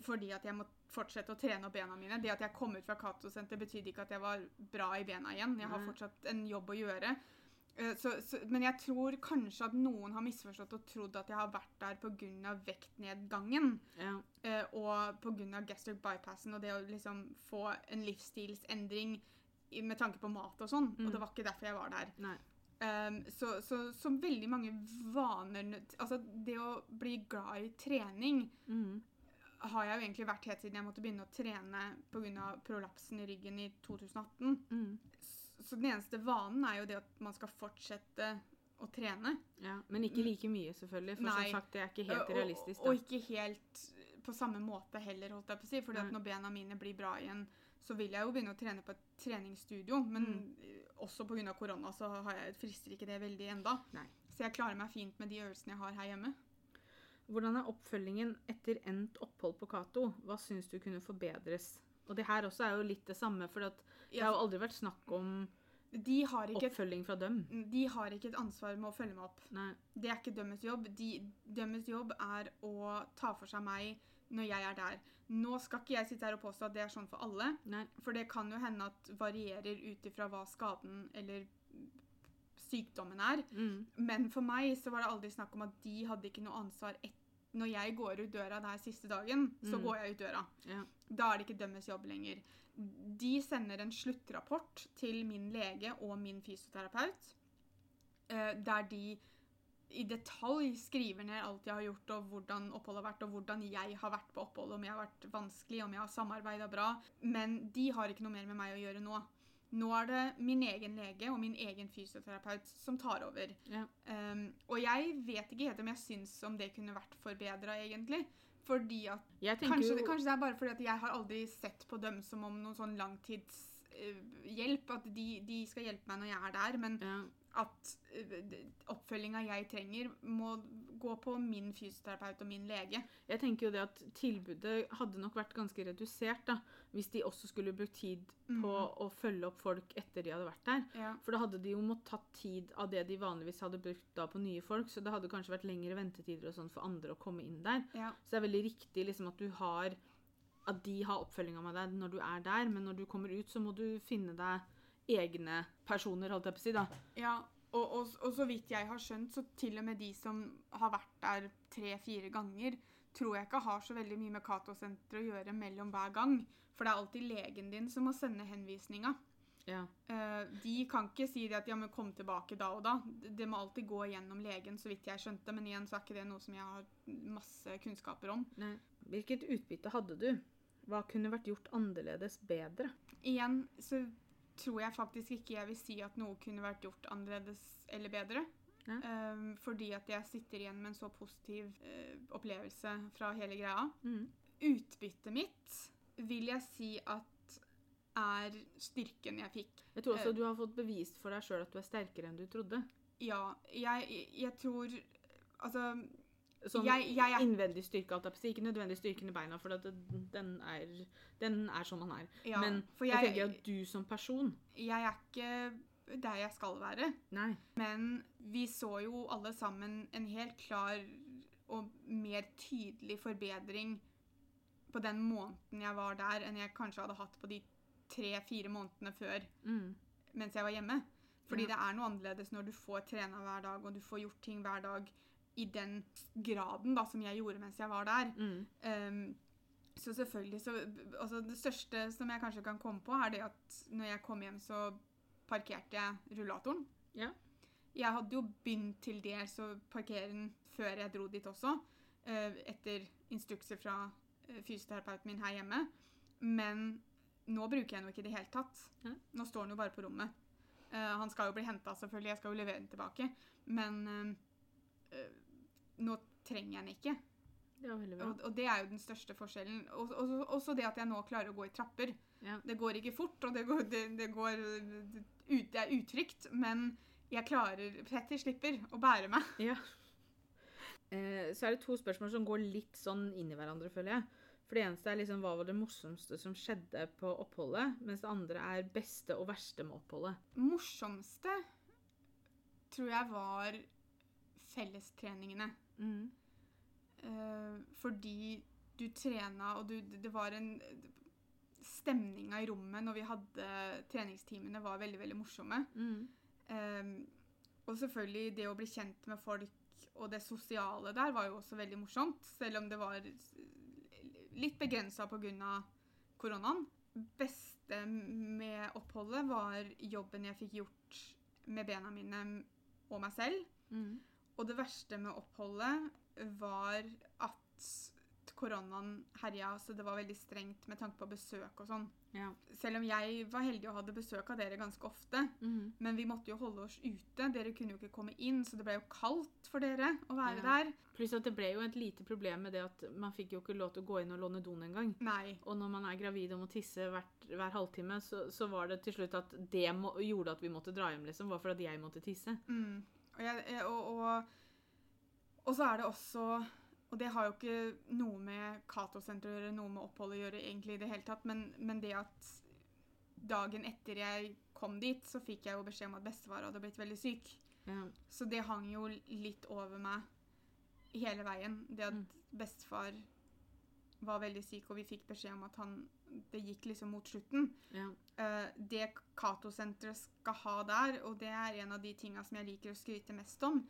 Speaker 1: fordi at jeg må fortsette å trene opp bena mine. Det at jeg kom ut fra Cato-senter, betydde ikke at jeg var bra i bena igjen. Jeg har fortsatt en jobb å gjøre. Eh, Så, så, men jeg tror kanskje at noen har misforstått og trodd at jeg har vært der pga. vektnedgangen.
Speaker 2: ja.
Speaker 1: eh, Og pga. gastric bypassen og det å liksom få en livsstilsendring med tanke på mat og sånn.
Speaker 2: Mm.
Speaker 1: Og det var ikke derfor jeg var der. Um, så, så, så veldig mange vaner Altså, det å bli glad i trening
Speaker 2: Mm.
Speaker 1: Har jeg jo egentlig vært helt siden jeg måtte begynne å trene pga. prolapsen i ryggen i 2018.
Speaker 2: Mm.
Speaker 1: Så, den eneste vanen er jo det at man skal fortsette å trene.
Speaker 2: Ja. Men ikke like mye, selvfølgelig. For
Speaker 1: Nei.
Speaker 2: som sagt, det er ikke helt realistisk.
Speaker 1: Og, og ikke helt på samme måte heller, holdt jeg på å si. fordi at når bena mine blir bra igjen, så vil jeg jo begynne å trene på et treningsstudio. Men
Speaker 2: Mm.
Speaker 1: også pga. korona så har jeg, frister ikke det veldig enda.
Speaker 2: Nei.
Speaker 1: Så jeg klarer meg fint med de øvelsene jeg har her hjemme.
Speaker 2: Hvordan er oppfølgingen etter endt opphold på Cato? Hva syns du kunne forbedres? Og det her også er jo litt det samme, for det har jo aldri vært snakk om
Speaker 1: de, har ikke et,
Speaker 2: oppfølging fra dem.
Speaker 1: de har ikke et ansvar med å følge meg opp.
Speaker 2: Nei.
Speaker 1: Det er ikke dømmes jobb. De, dømmes jobb er å ta for seg meg når jeg er der. Nå skal ikke jeg sitte her og påstå at det er sånn for alle.
Speaker 2: Nei.
Speaker 1: For det kan jo hende at varierer ut ifra hva skaden eller sykdommen er.
Speaker 2: Mm.
Speaker 1: Men for meg så var det aldri snakk om at de hadde ikke noe ansvar etter Når jeg går ut døra der siste dagen, så
Speaker 2: Mm.
Speaker 1: går jeg ut døra.
Speaker 2: Ja.
Speaker 1: Da er det ikke dømmes jobb lenger. De sender en sluttrapport til min lege og min fysioterapeut, eh, der de i detalj skriver ned alt jeg har gjort, og hvordan oppholdet har vært, og hvordan jeg har vært på oppholdet, om jeg har vært vanskelig, om jeg har samarbeida bra. Men de har ikke noe mer med meg å gjøre nå. Nå er det min egen lege og min egen fysioterapeut som tar over.
Speaker 2: Ja.
Speaker 1: Um, og jeg vet ikke helt om jeg syns om det kunne vært forbedra, egentlig. Fordi at Kanskje,
Speaker 2: jo
Speaker 1: kanskje det er bare fordi at jeg har aldri sett på dem som om noen sånn langtidshjelp. at de, de skal hjelpe meg når jeg er der. Men
Speaker 2: ja.
Speaker 1: At uh, oppfølginga jeg trenger, må gå på min fysioterapeut og min lege.
Speaker 2: Jeg tenker jo det at tilbudet hadde nok vært ganske redusert da, hvis de også skulle brukt tid på
Speaker 1: Mhm.
Speaker 2: å følge opp folk etter de hadde vært der.
Speaker 1: Ja.
Speaker 2: For da hadde de jo måttet tatt tid av det de vanligvis hadde brukt da på nye folk, så det hadde kanskje vært lengre ventetider og sånn for andre å komme inn der.
Speaker 1: Ja.
Speaker 2: Så det er veldig riktig liksom at du har at de har oppfølginga med deg når du er der, men når du kommer ut, så må du finne deg egne personer, holdt jeg på å si. da.
Speaker 1: Ja, og, og, og så vidt jeg har skjønt, så til og med de som har vært der tre-fire ganger, tror jeg ikke har så veldig mye med Cato-senteret å gjøre mellom hver gang. For det er alltid legen din som må sende henvisninga.
Speaker 2: Ja.
Speaker 1: Uh, de kan ikke si det at ja, men kom tilbake da og da. Det må alltid gå gjennom legen, så vidt jeg skjønte. Men igjen så er ikke det noe som jeg har masse kunnskaper om.
Speaker 2: Nei. Hvilket utbytte hadde du? Hva kunne vært gjort annerledes bedre?
Speaker 1: Igjen så tror jeg faktisk ikke jeg vil si at noe kunne vært gjort annerledes eller bedre.
Speaker 2: Ja.
Speaker 1: Um, fordi at jeg sitter igjen med en så positiv uh, opplevelse fra hele greia.
Speaker 2: Mm.
Speaker 1: Utbyttet mitt vil jeg si at er styrken jeg fikk.
Speaker 2: Jeg tror også
Speaker 1: uh,
Speaker 2: du har fått bevist for deg sjøl at du er sterkere enn du trodde.
Speaker 1: Ja, jeg, jeg tror Altså
Speaker 2: Sånn
Speaker 1: Jeg- jeg er-
Speaker 2: innvendig styrke, alt si. Ikke nødvendig styrken i beina, for det, den, er, den er som man er.
Speaker 1: ja,
Speaker 2: Men jeg,
Speaker 1: jeg,
Speaker 2: tenker at du som person
Speaker 1: jeg er ikke der jeg skal være.
Speaker 2: Nei.
Speaker 1: Men vi så jo alle sammen en helt klar og mer tydelig forbedring på den måneden jeg var der, enn jeg kanskje hadde hatt på de tre-fire månedene før
Speaker 2: Mm.
Speaker 1: mens jeg var hjemme. Fordi
Speaker 2: Ja.
Speaker 1: det er noe annerledes når du får trena hver dag, og du får gjort ting hver dag i den graden da, som jeg gjorde mens jeg var der.
Speaker 2: Mm.
Speaker 1: Um, så selvfølgelig så altså Det største som jeg kanskje kan komme på, er det at når jeg kom hjem, så parkerte jeg rullatoren.
Speaker 2: Ja.
Speaker 1: Jeg hadde jo begynt til dels å parkere den før jeg dro dit også, Uh, etter instrukser fra eh, fysioterapeuten min her hjemme. Men nå bruker jeg den jo ikke i det hele tatt.
Speaker 2: Ja.
Speaker 1: Nå står den jo bare på rommet. Uh, han skal jo bli henta, selvfølgelig. Jeg skal jo levere den tilbake. Men eh, nå trenger jeg den ikke.
Speaker 2: Bra.
Speaker 1: Og, og det er jo den største forskjellen. Og, og, også det at jeg nå klarer å gå i trapper.
Speaker 2: Ja.
Speaker 1: Det går ikke fort, og det, går, det, det, går, det er utrygt, men jeg klarer Petter slipper å bære meg.
Speaker 2: Ja. Eh, så er det to spørsmål som går litt sånn inn i hverandre, føler jeg. For det eneste er liksom hva var det morsomste som skjedde på oppholdet, mens det andre er beste og verste med oppholdet.
Speaker 1: Morsomste tror jeg var fellestreningene.
Speaker 2: Mm.
Speaker 1: Uh, fordi du trena, og du, det var en Stemninga i rommet når vi hadde treningstimene, var veldig, veldig morsomme.
Speaker 2: Mm.
Speaker 1: Um, og selvfølgelig det å bli kjent med folk og det sosiale der var jo også veldig morsomt. Selv om det var litt begrensa pga. koronaen. beste med oppholdet var jobben jeg fikk gjort med bena mine og meg selv.
Speaker 2: Mm.
Speaker 1: Og det verste med oppholdet var at koronaen herja, så det var veldig strengt med tanke på besøk og sånn.
Speaker 2: Ja.
Speaker 1: Selv om jeg var heldig og hadde besøk av dere ganske ofte,
Speaker 2: Mm.
Speaker 1: men vi måtte jo holde oss ute. Dere kunne jo ikke komme inn, så det ble jo kaldt for dere å være
Speaker 2: Ja.
Speaker 1: der.
Speaker 2: Pluss at det ble jo et lite problem med det at man fikk jo ikke lov til å gå inn og låne doen engang. Og når man er gravid og må tisse hvert, hver halvtime, så, så var det til slutt at det må, gjorde at vi måtte dra hjem, liksom. Var for at jeg måtte tisse.
Speaker 1: Mm. Og, jeg, jeg- og, og, og så er det også Og det har jo ikke noe med Cato-senteret å gjøre, noe med opphold å gjøre egentlig i det hele tatt, men, men det at dagen etter jeg kom dit, så fikk jeg jo beskjed om at bestefar hadde blitt veldig syk.
Speaker 2: Ja.
Speaker 1: Så det hang jo litt over meg hele veien. Det at
Speaker 2: Mm.
Speaker 1: bestefar var veldig syk, og vi fikk beskjed om at han Det gikk liksom mot slutten.
Speaker 2: Ja.
Speaker 1: Eh, det Cato-senteret skal ha der, og det er en av de tinga som jeg liker å skryte mest om,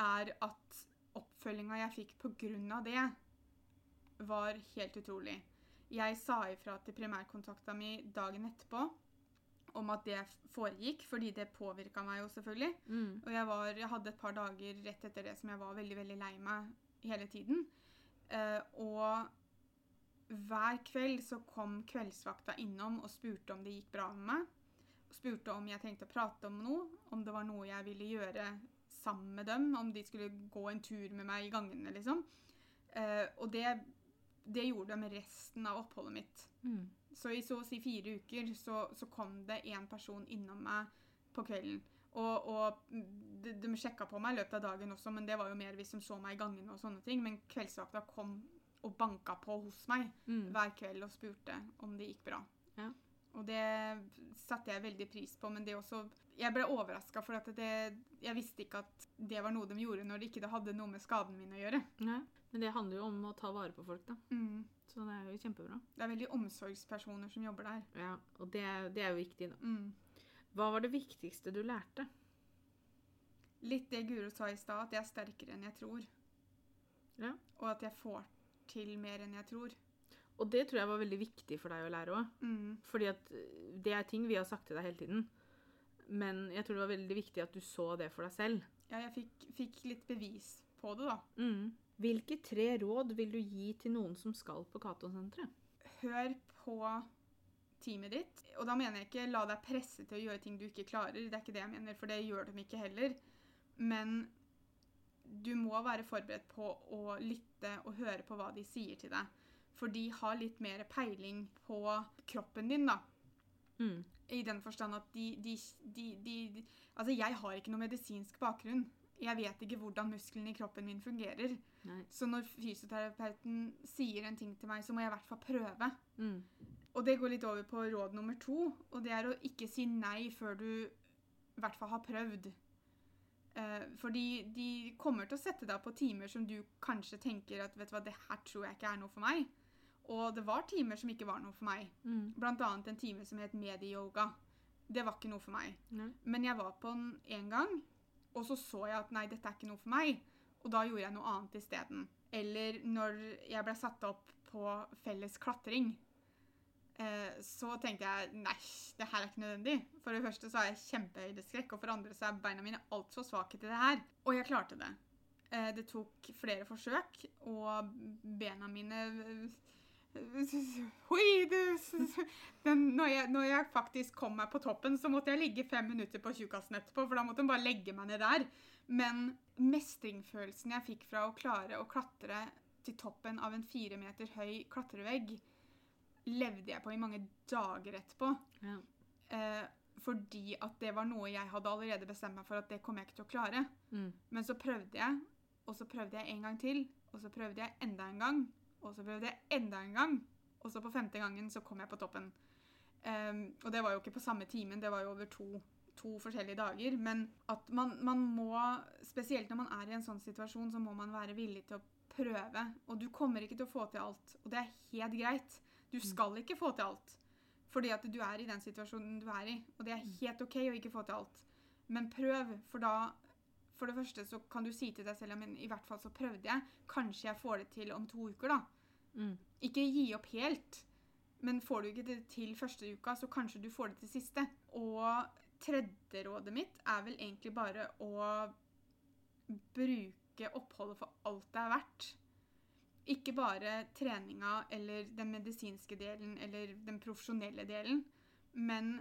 Speaker 1: er at oppfølginga jeg fikk av det, var helt utrolig. Jeg sa ifra til primærkontakta mi dagen etterpå om at det foregikk, fordi det påvirka meg jo selvfølgelig.
Speaker 2: Mm.
Speaker 1: Og jeg, var, jeg hadde et par dager rett etter det som jeg var veldig veldig lei meg hele tiden. Uh, og hver kveld så kom kveldsvakta innom og spurte om det gikk bra med meg. Og spurte om jeg trengte å prate om noe, om det var noe jeg ville gjøre sammen med dem. Om de skulle gå en tur med meg i gangene, liksom. Uh, og det, det gjorde de resten av oppholdet mitt.
Speaker 2: Mm.
Speaker 1: Så i så å si fire uker så, så kom det én person innom meg på kvelden. Og, og de, de sjekka på meg i løpet av dagen også, men det var jo mer hvis de så meg i gangene og sånne ting. Men kveldsvakta kom og banka på hos meg
Speaker 2: Mm.
Speaker 1: hver kveld og spurte om det gikk bra.
Speaker 2: Ja.
Speaker 1: Og det satte jeg veldig pris på, men det også Jeg ble overraska, for at det, jeg visste ikke at det var noe de gjorde når det ikke hadde noe med skaden min å gjøre.
Speaker 2: Nei. Men det handler jo om å ta vare på folk, da.
Speaker 1: Mm.
Speaker 2: Så det er jo kjempebra.
Speaker 1: Det er veldig omsorgspersoner som jobber der.
Speaker 2: Ja, Og det, det er jo viktig, da.
Speaker 1: Mm.
Speaker 2: Hva var det viktigste du lærte?
Speaker 1: Litt det Guro sa i stad, at jeg er sterkere enn jeg tror.
Speaker 2: Ja.
Speaker 1: Og at jeg får til mer enn jeg tror.
Speaker 2: Og det tror jeg var veldig viktig for deg å lære òg.
Speaker 1: Mm.
Speaker 2: Fordi at eh, det er ting vi har sagt til deg hele tiden. Men jeg tror det var veldig viktig at du så det for deg selv.
Speaker 1: Ja, jeg fikk, fikk litt bevis på det, da.
Speaker 2: Mm. Hvilke tre råd vil du gi til noen som skal på Cato-senteret?
Speaker 1: Hør på teamet ditt. Og da mener jeg ikke la deg presse til å gjøre ting du ikke klarer. Det er ikke det jeg mener, for det gjør de ikke heller. Men du må være forberedt på å lytte og høre på hva de sier til deg. For de har litt mer peiling på kroppen din, da.
Speaker 2: Mm.
Speaker 1: I den forstand at de, de, de, de Altså, jeg har ikke noe medisinsk bakgrunn. Jeg vet ikke hvordan musklene i kroppen min fungerer.
Speaker 2: Nei.
Speaker 1: Så når fysioterapeuten sier en ting til meg, så må jeg i hvert fall prøve.
Speaker 2: Mm.
Speaker 1: Og det går litt over på råd nummer to, og det er å ikke si nei før du i hvert fall har prøvd. Eh, fordi de kommer til å sette deg på timer som du kanskje tenker at vet du hva, det her tror jeg ikke er noe for meg. Og det var timer som ikke var noe for meg.
Speaker 2: Mm.
Speaker 1: Blant annet en time som het medieyoga. Det var ikke noe for meg.
Speaker 2: Nei.
Speaker 1: Men jeg var på den én gang, og så så jeg at nei, dette er ikke noe for meg. Og da gjorde jeg noe annet isteden. Eller når jeg ble satt opp på felles klatring, eh, så tenkte jeg nei, det her er ikke nødvendig. For det første så har jeg kjempehøydeskrekk, og for det andre så er beina mine altfor svake til det her. Og jeg klarte det. Eh, det tok flere forsøk, og bena mine du når, når jeg faktisk kom meg på toppen, så måtte jeg ligge fem minutter på tjukkasen etterpå, for da måtte hun bare legge meg ned der. Men mestringsfølelsen jeg fikk fra å klare å klatre til toppen av en fire meter høy klatrevegg, levde jeg på i mange dager etterpå.
Speaker 2: Ja.
Speaker 1: Eh, fordi at det var noe jeg hadde allerede bestemt meg for at det kom jeg ikke til å klare.
Speaker 2: Mm.
Speaker 1: Men så prøvde jeg, og så prøvde jeg en gang til, og så prøvde jeg enda en gang, og så prøvde jeg enda en gang, og så på femte gangen så kom jeg på toppen. Um, og det var jo ikke på samme timen, det var jo over to, to forskjellige dager. Men at man, man må, spesielt når man er i en sånn situasjon, så må man være villig til å prøve. Og du kommer ikke til å få til alt, og det er helt greit. Du skal ikke få til alt. Fordi at du er i den situasjonen du er i, og det er helt ok å ikke få til alt. Men prøv, for da For det første så kan du si til deg selv men i hvert fall så prøvde jeg. Kanskje jeg får det til om to uker, da.
Speaker 2: Mm.
Speaker 1: Ikke gi opp helt, men får du ikke det til første uka, så kanskje du får det til siste. Og tredje rådet mitt er vel egentlig bare å bruke oppholdet for alt det er verdt. Ikke bare treninga eller den medisinske delen eller den profesjonelle delen, men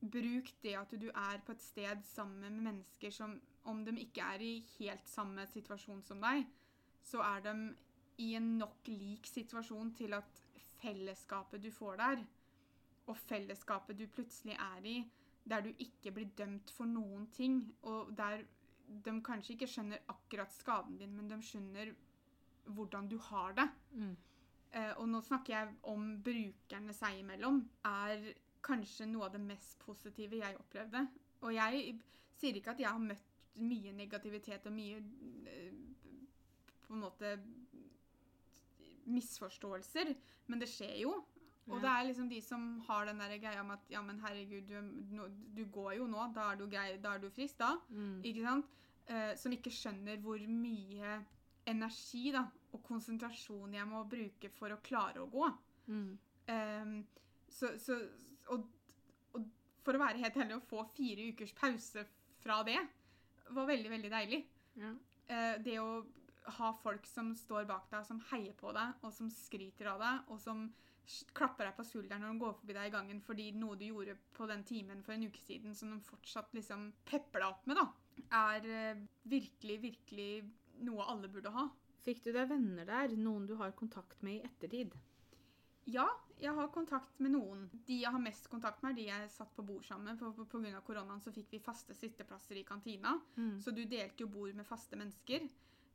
Speaker 1: bruk det at du er på et sted sammen med mennesker som, om de ikke er i helt samme situasjon som deg, så er de i en nok lik situasjon til at fellesskapet du får der, og fellesskapet du plutselig er i, der du ikke blir dømt for noen ting, og der de kanskje ikke skjønner akkurat skaden din, men de skjønner hvordan du har det.
Speaker 2: Mm.
Speaker 1: Eh, og nå snakker jeg om brukerne seg imellom, er kanskje noe av det mest positive jeg opplevde. Og jeg sier ikke at jeg har møtt mye negativitet og mye eh, på en måte misforståelser, men det skjer jo. Og
Speaker 2: Ja.
Speaker 1: det er liksom de som har den der greia med at ja, men herregud, du, du går jo nå, da er du, grei, da er du frisk, da.
Speaker 2: Mm.
Speaker 1: Ikke sant? Eh, som ikke skjønner hvor mye energi da, og konsentrasjon jeg må bruke for å klare å gå.
Speaker 2: Mm.
Speaker 1: Um, så, så, og, og for å være helt heldig, å få fire ukers pause fra det var veldig, veldig deilig.
Speaker 2: Ja.
Speaker 1: Uh, det å ha folk som står bak deg, som heier på deg, og som skryter av deg, og som klapper deg på skulderen når de går forbi deg i gangen fordi noe du gjorde på den timen for en uke siden, som de fortsatt liksom pepper deg opp med, da, er eh, virkelig, virkelig noe alle burde ha.
Speaker 2: Fikk du deg venner der? Noen du har kontakt med i ettertid?
Speaker 1: Ja, jeg har kontakt med noen. De jeg har mest kontakt med, er de jeg satt på bord sammen med. Av koronaen så fikk vi faste sitteplasser i kantina.
Speaker 2: Mm.
Speaker 1: Så du delte jo bord med faste mennesker.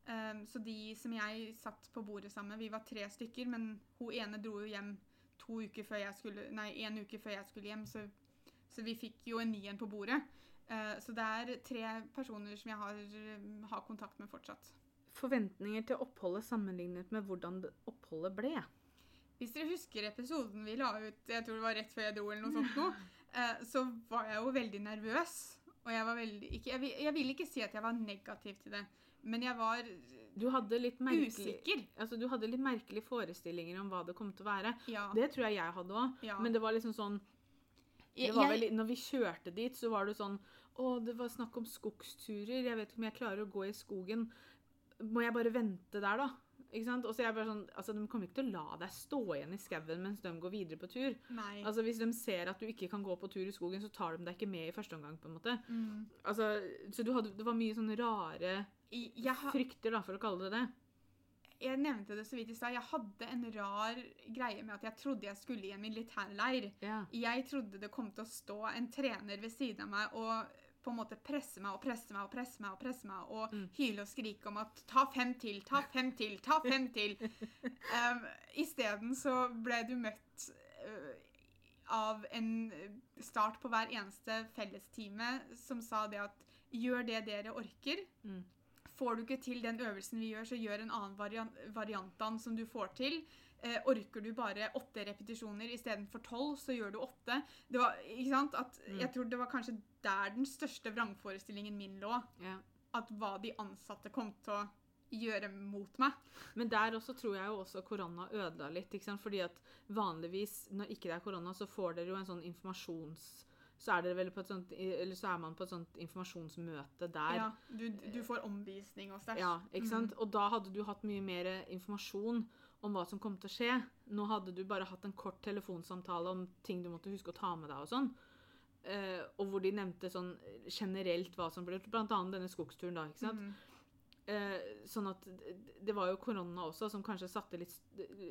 Speaker 1: Um, så de som jeg satt på bordet sammen vi var tre stykker, men hun ene dro jo hjem to uker før jeg skulle, nei, en uke før jeg skulle hjem, så, så vi fikk jo en ny en på bordet. Uh, så det er tre personer som jeg har, har kontakt med fortsatt.
Speaker 2: Forventninger til oppholdet sammenlignet med hvordan oppholdet ble.
Speaker 1: Hvis dere husker episoden vi la ut, jeg tror det var rett før jeg dro, eller noe sånt nå, eh, så var jeg jo veldig nervøs. Og jeg var veldig ikke, jeg, vil, jeg vil ikke si at jeg var negativ til det, men jeg var
Speaker 2: Du hadde litt merkelig,
Speaker 1: usikker.
Speaker 2: altså, du hadde litt merkelige forestillinger om hva det kom til å være.
Speaker 1: Ja.
Speaker 2: Det tror jeg jeg hadde òg.
Speaker 1: ja.
Speaker 2: Men det var liksom sånn det var vel, Når vi kjørte dit, så var det sånn Å, det var snakk om skogsturer. Jeg vet ikke om jeg klarer å gå i skogen. Må jeg bare vente der, da? Ikke sant? Og så er jeg bare sånn, altså De kommer ikke til å la deg stå igjen i skauen mens de går videre på tur.
Speaker 1: Nei.
Speaker 2: Altså Hvis de ser at du ikke kan gå på tur i skogen, så tar de deg ikke med i første omgang. på en måte.
Speaker 1: Mm.
Speaker 2: Altså, Så du hadde, det var mye sånne rare
Speaker 1: I- Jeg, ha,
Speaker 2: frykter, da, for å kalle det det.
Speaker 1: jeg nevnte det så vidt i stad. Jeg hadde en rar greie med at jeg trodde jeg skulle i en militærleir.
Speaker 2: Ja.
Speaker 1: Jeg trodde det kom til å stå en trener ved siden av meg og på en måte presse meg og presse meg og presse meg og presse meg og
Speaker 2: Mm.
Speaker 1: hyle og skrike om at ta fem til, ta fem til, ta fem til. um, Isteden så ble du møtt uh, av en start på hver eneste fellestime som sa det at Gjør det dere orker.
Speaker 2: Mm.
Speaker 1: Får du ikke til den øvelsen vi gjør, så gjør en annen variant, variant av den som du får til. Eh, orker du bare åtte repetisjoner istedenfor tolv, så gjør du åtte. Det var, ikke sant? At,
Speaker 2: Mm.
Speaker 1: Jeg tror det var kanskje der den største vrangforestillingen min lå.
Speaker 2: Ja.
Speaker 1: At hva de ansatte kom til å gjøre mot meg.
Speaker 2: Men der også tror jeg jo også korona ødela litt. ikke sant? Fordi at vanligvis når ikke det er korona, så får dere jo en sånn informasjons... Så er, sånt, eller så er man på et sånt informasjonsmøte der.
Speaker 1: Ja, du, du får omvisning og stæsj.
Speaker 2: Ja, ikke sant?
Speaker 1: Mm.
Speaker 2: Og da hadde du hatt mye mer informasjon om hva som kom til å skje. Nå hadde du bare hatt en kort telefonsamtale om ting du måtte huske å ta med deg og sånn. Eh, og hvor de nevnte sånn generelt hva som ble gjort, blant annet denne skogsturen da, ikke sant?
Speaker 1: Mm.
Speaker 2: Uh, sånn at det- var jo korona også som kanskje satte litt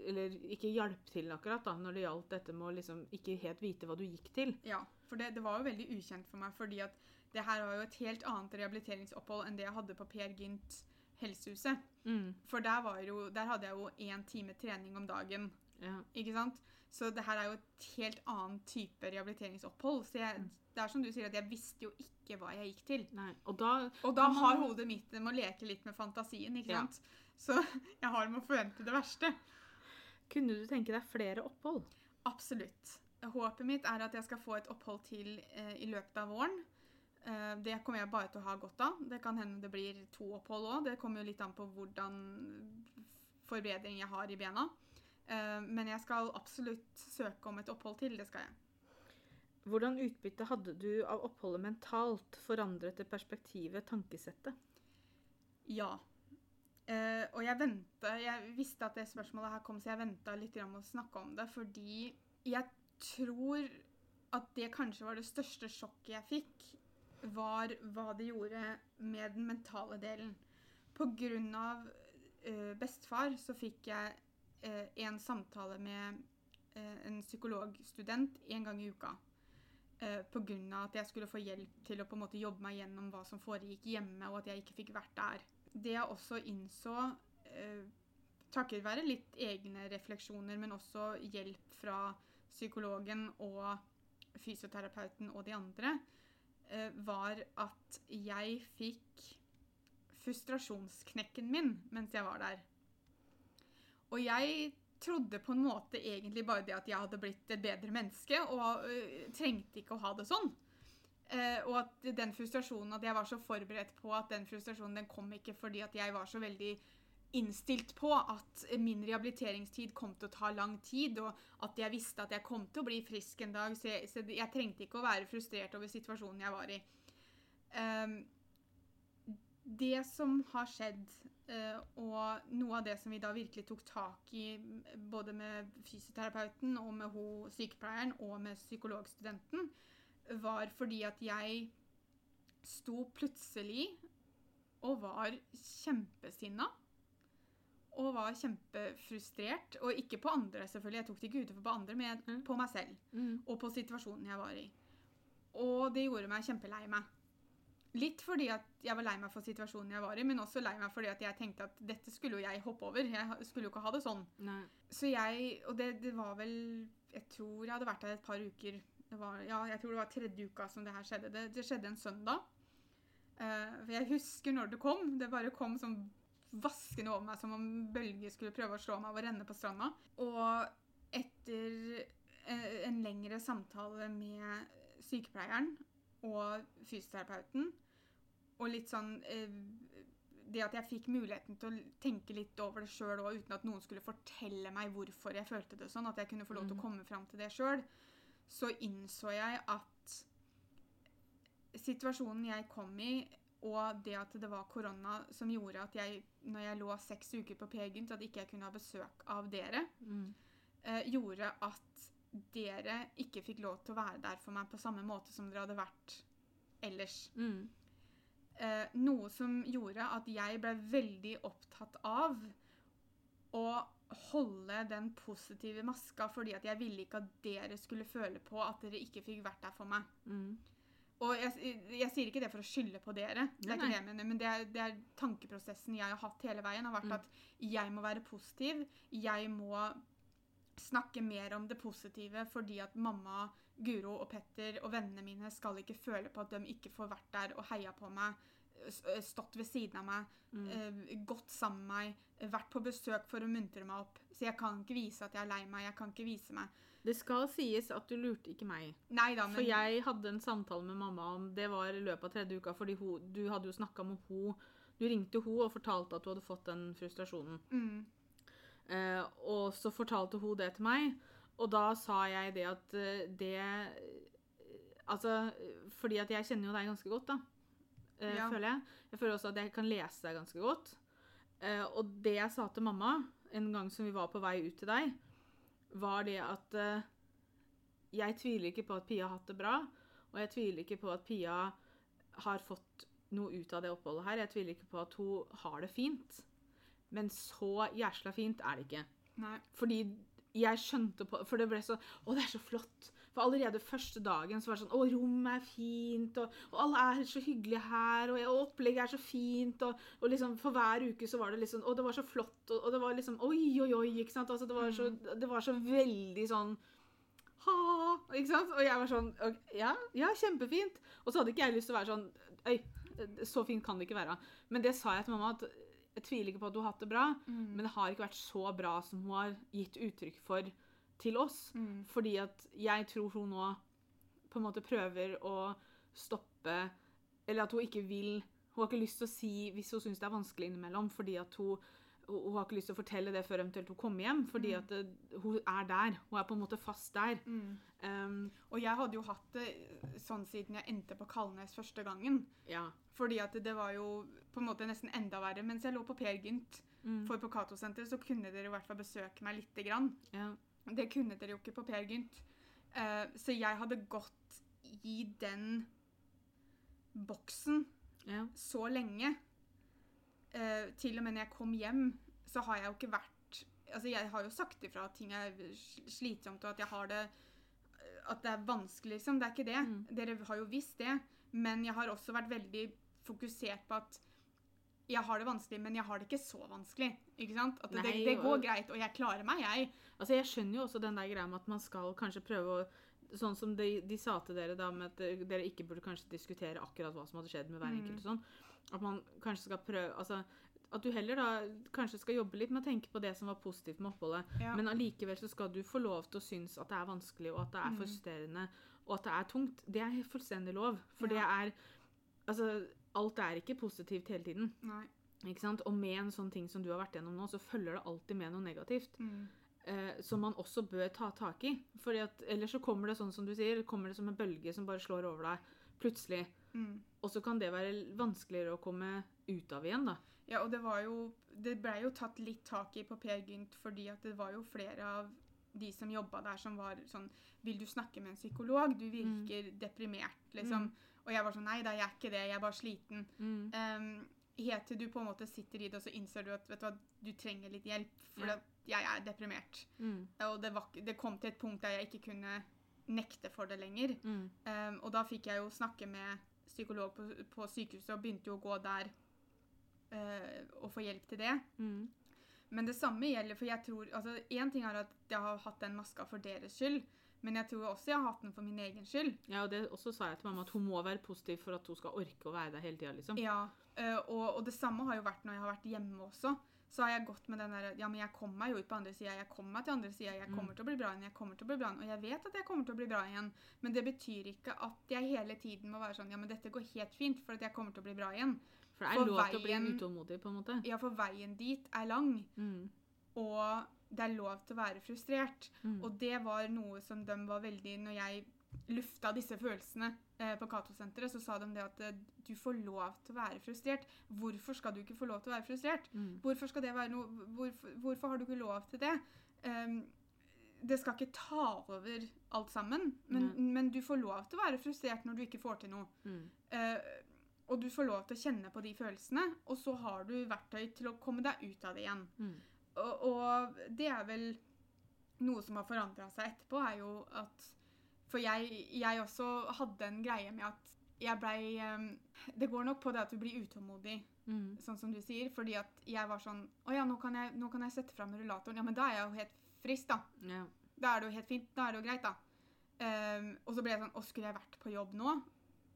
Speaker 2: Eller ikke hjalp til akkurat da, når det gjaldt dette med å liksom ikke helt vite hva du gikk til.
Speaker 1: Ja, for det, det var jo veldig ukjent for meg, fordi at det her var jo et helt annet rehabiliteringsopphold enn det jeg hadde på Per Gynt helsehuset.
Speaker 2: Mm,
Speaker 1: For der, var jo, der hadde jeg jo én time trening om dagen,
Speaker 2: ja.
Speaker 1: ikke sant? Så det her er jo et helt annen type rehabiliteringsopphold. Så jeg,
Speaker 2: Mm.
Speaker 1: det er som du sier, at jeg visste jo ikke hva jeg gikk til.
Speaker 2: Nei. Og da
Speaker 1: Og da
Speaker 2: man-
Speaker 1: har hodet mitt det med å leke litt med fantasien, ikke
Speaker 2: Ja.
Speaker 1: sant? Så jeg har med å forvente det verste.
Speaker 2: kunne du tenke deg flere opphold.
Speaker 1: Absolutt. Håpet mitt er at jeg skal få et opphold til eh, i løpet av våren. Eh, det kommer jeg bare til å ha godt av. Det kan hende det blir to opphold òg. Det kommer jo litt an på hvordan forbedring jeg har i bena. Eh, men jeg skal absolutt søke om et opphold til. Det skal jeg.
Speaker 2: Hvordan utbytte hadde du av oppholdet mentalt? Forandret det perspektivet, tankesettet?
Speaker 1: Ja. Eh, og jeg venta Jeg visste at det spørsmålet her kom, så jeg venta litt med å snakke om det, fordi jeg tror at det kanskje var det største sjokket jeg fikk, var hva det gjorde med den mentale delen. På grunn av eh, bestefar så fikk jeg en samtale med eh, en psykologstudent en gang i uka. Eh, på grunn av at jeg skulle få hjelp til å på en måte jobbe meg gjennom hva som foregikk hjemme, og at jeg ikke fikk vært der. Det jeg også innså, eh, takket være litt egne refleksjoner, men også hjelp fra psykologen og fysioterapeuten og de andre, eh, var at jeg fikk frustrasjonsknekken min mens jeg var der. Og jeg trodde på en måte egentlig bare det at jeg hadde blitt et bedre menneske, og øh, trengte ikke å ha det sånn. Uh, og at den frustrasjonen, at jeg var så forberedt på at den frustrasjonen den kom ikke fordi at jeg var så veldig innstilt på at min rehabiliteringstid kom til å ta lang tid, og at jeg visste at jeg kom til å bli frisk en dag, så jeg, så jeg trengte ikke å være frustrert over situasjonen jeg var i. Ehm, det som har skjedd, og noe av det som vi da virkelig tok tak i, både med fysioterapeuten og med ho, sykepleieren og med psykologstudenten, var fordi at jeg sto plutselig og var kjempesinna. Og var kjempefrustrert. Og ikke på andre, selvfølgelig. Jeg tok det ikke utover på andre, men
Speaker 2: Mm.
Speaker 1: på meg selv. Og på situasjonen jeg var i. Og det gjorde meg kjempelei meg. Litt fordi at jeg var lei meg for situasjonen jeg var i, men også lei meg fordi at jeg tenkte at dette skulle jo jeg hoppe over. Jeg skulle jo ikke ha det sånn.
Speaker 2: Nei.
Speaker 1: Så jeg Og det, det var vel Jeg tror jeg hadde vært der et par uker. Det var, ja, jeg tror det var tredje uka som det her skjedde. Det, det skjedde en søndag. Uh, for jeg husker når det kom. Det bare kom sånn vaskende over meg som om bølger skulle prøve å slå meg og renne på stranda. Og etter en, en lengre samtale med sykepleieren og fysioterapeuten, og litt sånn eh, det at jeg fikk muligheten til å tenke litt over det sjøl òg, uten at noen skulle fortelle meg hvorfor jeg følte det sånn, at jeg kunne få lov til å
Speaker 2: Mhm.
Speaker 1: komme fram til det sjøl, så innså jeg at situasjonen jeg kom i, og det at det var korona som gjorde at jeg, når jeg lå seks uker på P-Gynt, at ikke jeg kunne ha besøk av dere,
Speaker 2: Mm.
Speaker 1: eh, gjorde at dere ikke fikk lov til å være der for meg på samme måte som dere hadde vært ellers.
Speaker 2: Mm.
Speaker 1: Eh, noe som gjorde at jeg ble veldig opptatt av å holde den positive maska, fordi at jeg ville ikke at dere skulle føle på at dere ikke fikk vært der for meg.
Speaker 2: Mm.
Speaker 1: Og jeg, jeg sier ikke det for å skylde på dere, det
Speaker 2: Nei,
Speaker 1: er ikke det jeg mener, men det er, det er tankeprosessen jeg har hatt hele veien, har vært
Speaker 2: Mm.
Speaker 1: at jeg må være positiv, jeg må snakke mer om det positive fordi at mamma Guro og Petter og vennene mine skal ikke føle på at de ikke får vært der og heia på meg, eh, stått ved siden av meg,
Speaker 2: Mm.
Speaker 1: eh, gått sammen med meg, vært på besøk for å muntre meg opp. Så jeg kan ikke vise at jeg er lei meg. Jeg kan ikke vise meg
Speaker 2: Det skal sies at du lurte ikke meg.
Speaker 1: Neida, men
Speaker 2: For jeg hadde en samtale med mamma om Det var i løpet av tredje uka, fordi hun, du hadde jo snakka med hun Du ringte hun og fortalte at du hadde fått den frustrasjonen.
Speaker 1: mm,
Speaker 2: Eh, og så fortalte hun det til meg, og da sa jeg det at eh, det Altså, fordi at jeg kjenner jo deg ganske godt, da. eh,
Speaker 1: Ja.
Speaker 2: Føler jeg. Jeg føler også at jeg kan lese deg ganske godt. Eh, og det jeg sa til mamma en gang som vi var på vei ut til deg, var det at jeg tviler ikke på at Pia har hatt det bra, og jeg tviler ikke på at Pia har fått noe ut av det oppholdet her. Jeg tviler ikke på at hun har det fint. Men så jæsla fint er det ikke.
Speaker 1: nei.
Speaker 2: Fordi jeg skjønte på For det ble så Å, det er så flott. For allerede første dagen så var det sånn Å, rommet er fint, og, og alle er så hyggelige her, og, og opplegget er så fint, og, og liksom for hver uke så var det liksom Å, det var så flott, og, det var liksom Oi, oi, oi, ikke sant? Altså, det var så, det var så veldig sånn ha, ikke sant? Og jeg var sånn Ja, ja, kjempefint. Og så hadde ikke jeg lyst til å være sånn Øy, så fint kan det ikke være. Men det sa jeg til mamma, at jeg tviler ikke på at hun har hatt det bra,
Speaker 1: Mm,
Speaker 2: men det har ikke vært så bra som hun har gitt uttrykk for til oss.
Speaker 1: mm,
Speaker 2: Fordi at jeg tror hun nå på en måte prøver å stoppe Eller at hun ikke vil Hun har ikke lyst til å si hvis hun syns det er vanskelig innimellom, fordi at hun hun har ikke lyst til å fortelle det før eventuelt hun kommer hjem, fordi
Speaker 1: Mm.
Speaker 2: at det, hun er der. Hun er på en måte fast der.
Speaker 1: mm.
Speaker 2: Um,
Speaker 1: Og jeg hadde jo hatt det sånn siden jeg endte på Kalnes første gangen.
Speaker 2: ja.
Speaker 1: Fordi at det var jo på en måte nesten enda verre. Mens jeg lå på Per Gynt
Speaker 2: Mm.
Speaker 1: for på Cato-senteret, så kunne dere i hvert fall besøke meg lite grann.
Speaker 2: ja.
Speaker 1: Det kunne dere jo ikke på Per Gynt. Uh, så jeg hadde gått i den boksen
Speaker 2: ja.
Speaker 1: så lenge. Eh, til og med når jeg kom hjem, så har jeg jo ikke vært Altså, jeg har jo sagt ifra at ting er slitsomt, og at jeg har det At det er vanskelig, liksom. Det er ikke det.
Speaker 2: Mm.
Speaker 1: Dere har jo visst det. Men jeg har også vært veldig fokusert på at jeg har det vanskelig, men jeg har det ikke så vanskelig. Ikke sant? At det,
Speaker 2: Nei,
Speaker 1: det går
Speaker 2: og-
Speaker 1: greit, og jeg klarer meg, jeg.
Speaker 2: Altså, jeg skjønner jo også den der greia med at man skal kanskje prøve å Sånn som de, de sa til dere, da, med at eh, dere ikke burde kanskje diskutere akkurat hva som hadde skjedd med hver
Speaker 1: Mm.
Speaker 2: enkelt. og sånn. At man kanskje skal prøve altså, At du heller da kanskje skal jobbe litt med å tenke på det som var positivt med oppholdet.
Speaker 1: Ja.
Speaker 2: Men allikevel så skal du få lov til å synes at det er vanskelig, og at det er
Speaker 1: Mm.
Speaker 2: frustrerende, og at det er tungt. Det er fullstendig lov. For
Speaker 1: Ja.
Speaker 2: det er Altså, alt er ikke positivt hele tiden.
Speaker 1: Nei.
Speaker 2: Ikke sant? Og med en sånn ting som du har vært gjennom nå, så følger det alltid med noe negativt
Speaker 1: Mm.
Speaker 2: eh, som man også bør ta tak i. Fordi at Ellers så kommer det sånn som du sier, kommer det som en bølge som bare slår over deg plutselig.
Speaker 1: Mm.
Speaker 2: Og så kan det være vanskeligere å komme ut av igjen, da.
Speaker 1: Ja, og det var jo Det blei jo tatt litt tak i på Per Gynt fordi at det var jo flere av de som jobba der, som var sånn Vil du snakke med en psykolog? Du virker deprimert, liksom.
Speaker 2: Mm.
Speaker 1: Og jeg var sånn Nei da, jeg er ikke det. Jeg er bare sliten.
Speaker 2: Mm.
Speaker 1: Um, helt til du på en måte sitter i det, og så innser du at vet du hva, du trenger litt hjelp. For
Speaker 2: Ja.
Speaker 1: jeg er deprimert.
Speaker 2: Mm.
Speaker 1: Og det, var, det kom til et punkt der jeg ikke kunne nekte for det lenger.
Speaker 2: Mm.
Speaker 1: Um, og da fikk jeg jo snakke med psykolog på, på sykehuset, og begynte jo å gå der eh, og få hjelp til det.
Speaker 2: Mm.
Speaker 1: Men det samme gjelder, for jeg tror altså Én ting er at jeg har hatt den maska for deres skyld, men jeg tror også jeg har hatt den for min egen skyld.
Speaker 2: Ja, og det også sa jeg til mamma, at hun må være positiv for at hun skal orke å være der hele tida, liksom.
Speaker 1: Ja, eh, og, og det samme har jo vært når jeg har vært hjemme også. Så har jeg gått med den der Ja, men jeg kommer meg jo ut på andre sida. Jeg kommer meg til andre sida. Jeg kommer til å bli bra igjen. Jeg kommer til å bli bra igjen. Og jeg vet at jeg kommer til å bli bra igjen. Men det betyr ikke at jeg hele tiden må være sånn Ja, men dette går helt fint, for at jeg kommer til å bli bra igjen.
Speaker 2: For det er
Speaker 1: For
Speaker 2: lov til å bli utålmodig, på en måte.
Speaker 1: Ja, for veien dit er lang.
Speaker 2: Mm.
Speaker 1: Og det er lov til å være frustrert.
Speaker 2: Mm.
Speaker 1: Og det var noe som de var veldig Når jeg lufta disse følelsene eh, på Cato-senteret, så sa de det at eh, du får lov til å være frustrert. Hvorfor skal du ikke få lov til å være frustrert?
Speaker 2: Mm.
Speaker 1: Hvorfor skal det være noe Hvorfor, hvorfor har du ikke lov til det? Um, det skal ikke ta over alt sammen, men, men du får lov til å være frustrert når du ikke får til noe.
Speaker 2: Mm.
Speaker 1: Eh, og du får lov til å kjenne på de følelsene, og så har du verktøy til å komme deg ut av det igjen.
Speaker 2: Mm.
Speaker 1: Og, og det er vel noe som har forandra seg etterpå, er jo at For jeg, jeg også hadde en greie med at jeg blei um, Det går nok på det at du blir utålmodig,
Speaker 2: Mm.
Speaker 1: sånn som du sier, fordi at jeg var sånn Å ja, nå kan jeg, nå kan jeg sette fram rullatoren. Ja, men da er jeg jo helt frisk, da.
Speaker 2: Ja.
Speaker 1: Da er det jo helt fint. Da er det jo greit, da. Um, og så ble jeg sånn Å, skulle jeg vært på jobb nå?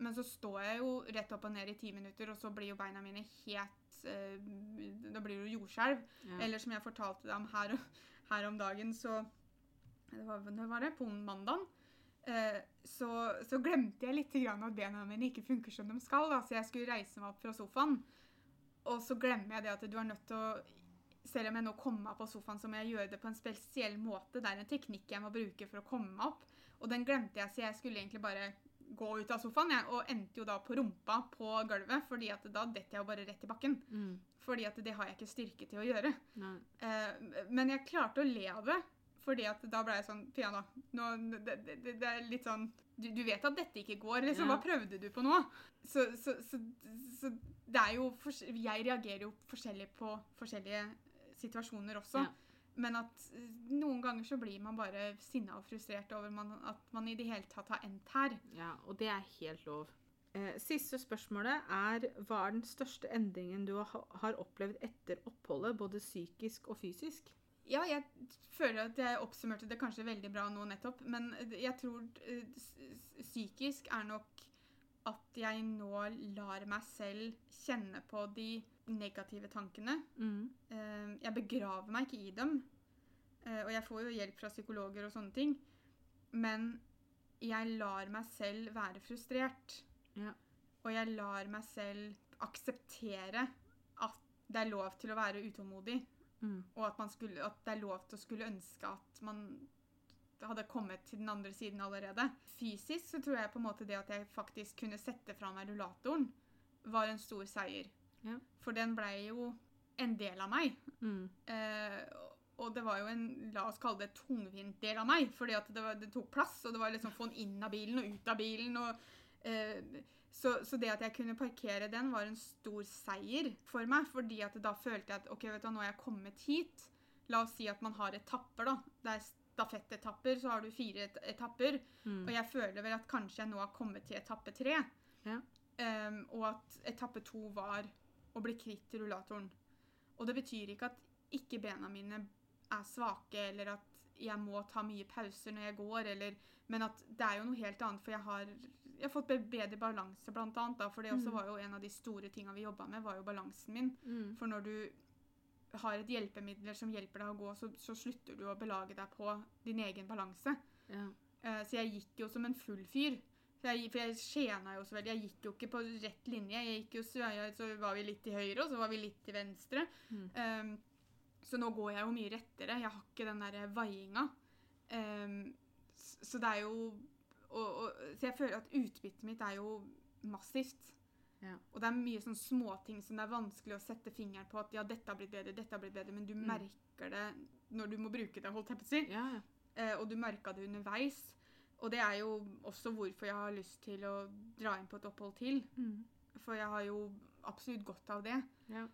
Speaker 1: Men så står jeg jo rett opp og ned i ti minutter, og så blir jo beina mine helt Da blir det jo jordskjelv.
Speaker 2: Ja.
Speaker 1: Eller som jeg fortalte deg om her, her om dagen, så det var, Når var det? På mandagen. Eh, så, så glemte jeg litt grann at bena mine ikke funker som de skal. Da. Så jeg skulle reise meg opp fra sofaen. Og så glemmer jeg det at du er nødt til å Selv om jeg nå kommer meg på sofaen, så må jeg gjøre det på en spesiell måte. Det er en teknikk jeg må bruke for å komme meg opp. Og den glemte jeg, så jeg skulle egentlig bare gå ut av sofaen. Jeg, og endte jo da på rumpa på gulvet, fordi at da detter jeg jo bare rett i bakken.
Speaker 2: Mm.
Speaker 1: Fordi at det har jeg ikke styrke til å gjøre. Eh, men jeg klarte å le av det, fordi at da ble jeg sånn Piana, nå, det, det, det det er litt sånn du, du vet at dette ikke går, liksom.
Speaker 2: Ja.
Speaker 1: Hva prøvde du på nå? Så, så, så, så det er jo Jeg reagerer jo forskjellig på forskjellige situasjoner også.
Speaker 2: Ja.
Speaker 1: Men at eh, noen ganger så blir man bare sinna og frustrert over man, at man i det hele tatt har endt her.
Speaker 2: Ja, og det er helt lov. Eh, siste spørsmålet er hva er den største endringen du har, opplevd etter oppholdet, både psykisk og fysisk?
Speaker 1: Ja, jeg føler at jeg oppsummerte det kanskje veldig bra nå nettopp, men jeg tror eh, psykisk er nok at jeg nå lar meg selv kjenne på de negative tankene.
Speaker 2: Mm.
Speaker 1: Eh, Jeg begraver meg ikke i dem, eh, og jeg får jo hjelp fra psykologer og sånne ting, men jeg lar meg selv være frustrert.
Speaker 2: Ja.
Speaker 1: Og jeg lar meg selv akseptere at det er lov til å være utålmodig.
Speaker 2: Mm.
Speaker 1: Og at, man skulle, at det er lov til å skulle ønske at man hadde kommet til den andre siden allerede. Fysisk så tror jeg på en måte det at jeg faktisk kunne sette fra meg rullatoren, var en stor seier.
Speaker 2: Ja.
Speaker 1: For den blei jo en del av meg.
Speaker 2: Mm.
Speaker 1: Eh, og det var jo en, la oss kalle det tungvint del av meg, fordi at det, var, det tok plass, og det var liksom få den inn av bilen og ut av bilen. og eh, så, så det at jeg kunne parkere den, var en stor seier for meg. fordi at da følte jeg at ok, vet du, nå er jeg kommet hit. La oss si at man har etapper. da. Det er stafettetapper, så har du fire et etapper.
Speaker 2: Mm.
Speaker 1: Og jeg føler vel at kanskje jeg nå har kommet til etappe tre.
Speaker 2: Ja.
Speaker 1: Um, og at etappe to var å bli kvitt rullatoren. Og det betyr ikke at ikke bena mine er svake, eller at jeg må ta mye pauser når jeg går, eller, men at det er jo noe helt annet, for jeg har, jeg har fått bedre balanse, blant annet. Da, for det også
Speaker 2: Mm.
Speaker 1: var jo en av de store tinga vi jobba med, var jo balansen min.
Speaker 2: Mm.
Speaker 1: For når du har et hjelpemiddel som hjelper deg å gå, så, så slutter du å belage deg på din egen balanse.
Speaker 2: Ja.
Speaker 1: Uh, så jeg gikk jo som en full fyr. Så jeg, for jeg skjena jo så veldig. Jeg gikk jo ikke på rett linje. Jeg gikk jo så, jeg, så var vi litt til høyre, og så var vi litt til venstre.
Speaker 2: Mm.
Speaker 1: Um, så nå går jeg jo mye rettere. Jeg har ikke den derre vaiinga. Um, så det er jo og, og, Så jeg føler at utbyttet mitt er jo massivt.
Speaker 2: Ja.
Speaker 1: Og det er mye sånn småting som det er vanskelig å sette fingeren på at ja, dette har blitt bedre, dette har blitt bedre, men du
Speaker 2: Mm.
Speaker 1: merker det når du må bruke det, holdt jeg på å si.
Speaker 2: Ja, ja.
Speaker 1: Eh, og du merka det underveis. Og det er jo også hvorfor jeg har lyst til å dra inn på et opphold til.
Speaker 2: Mm.
Speaker 1: For jeg har jo absolutt godt av det.
Speaker 2: Ja.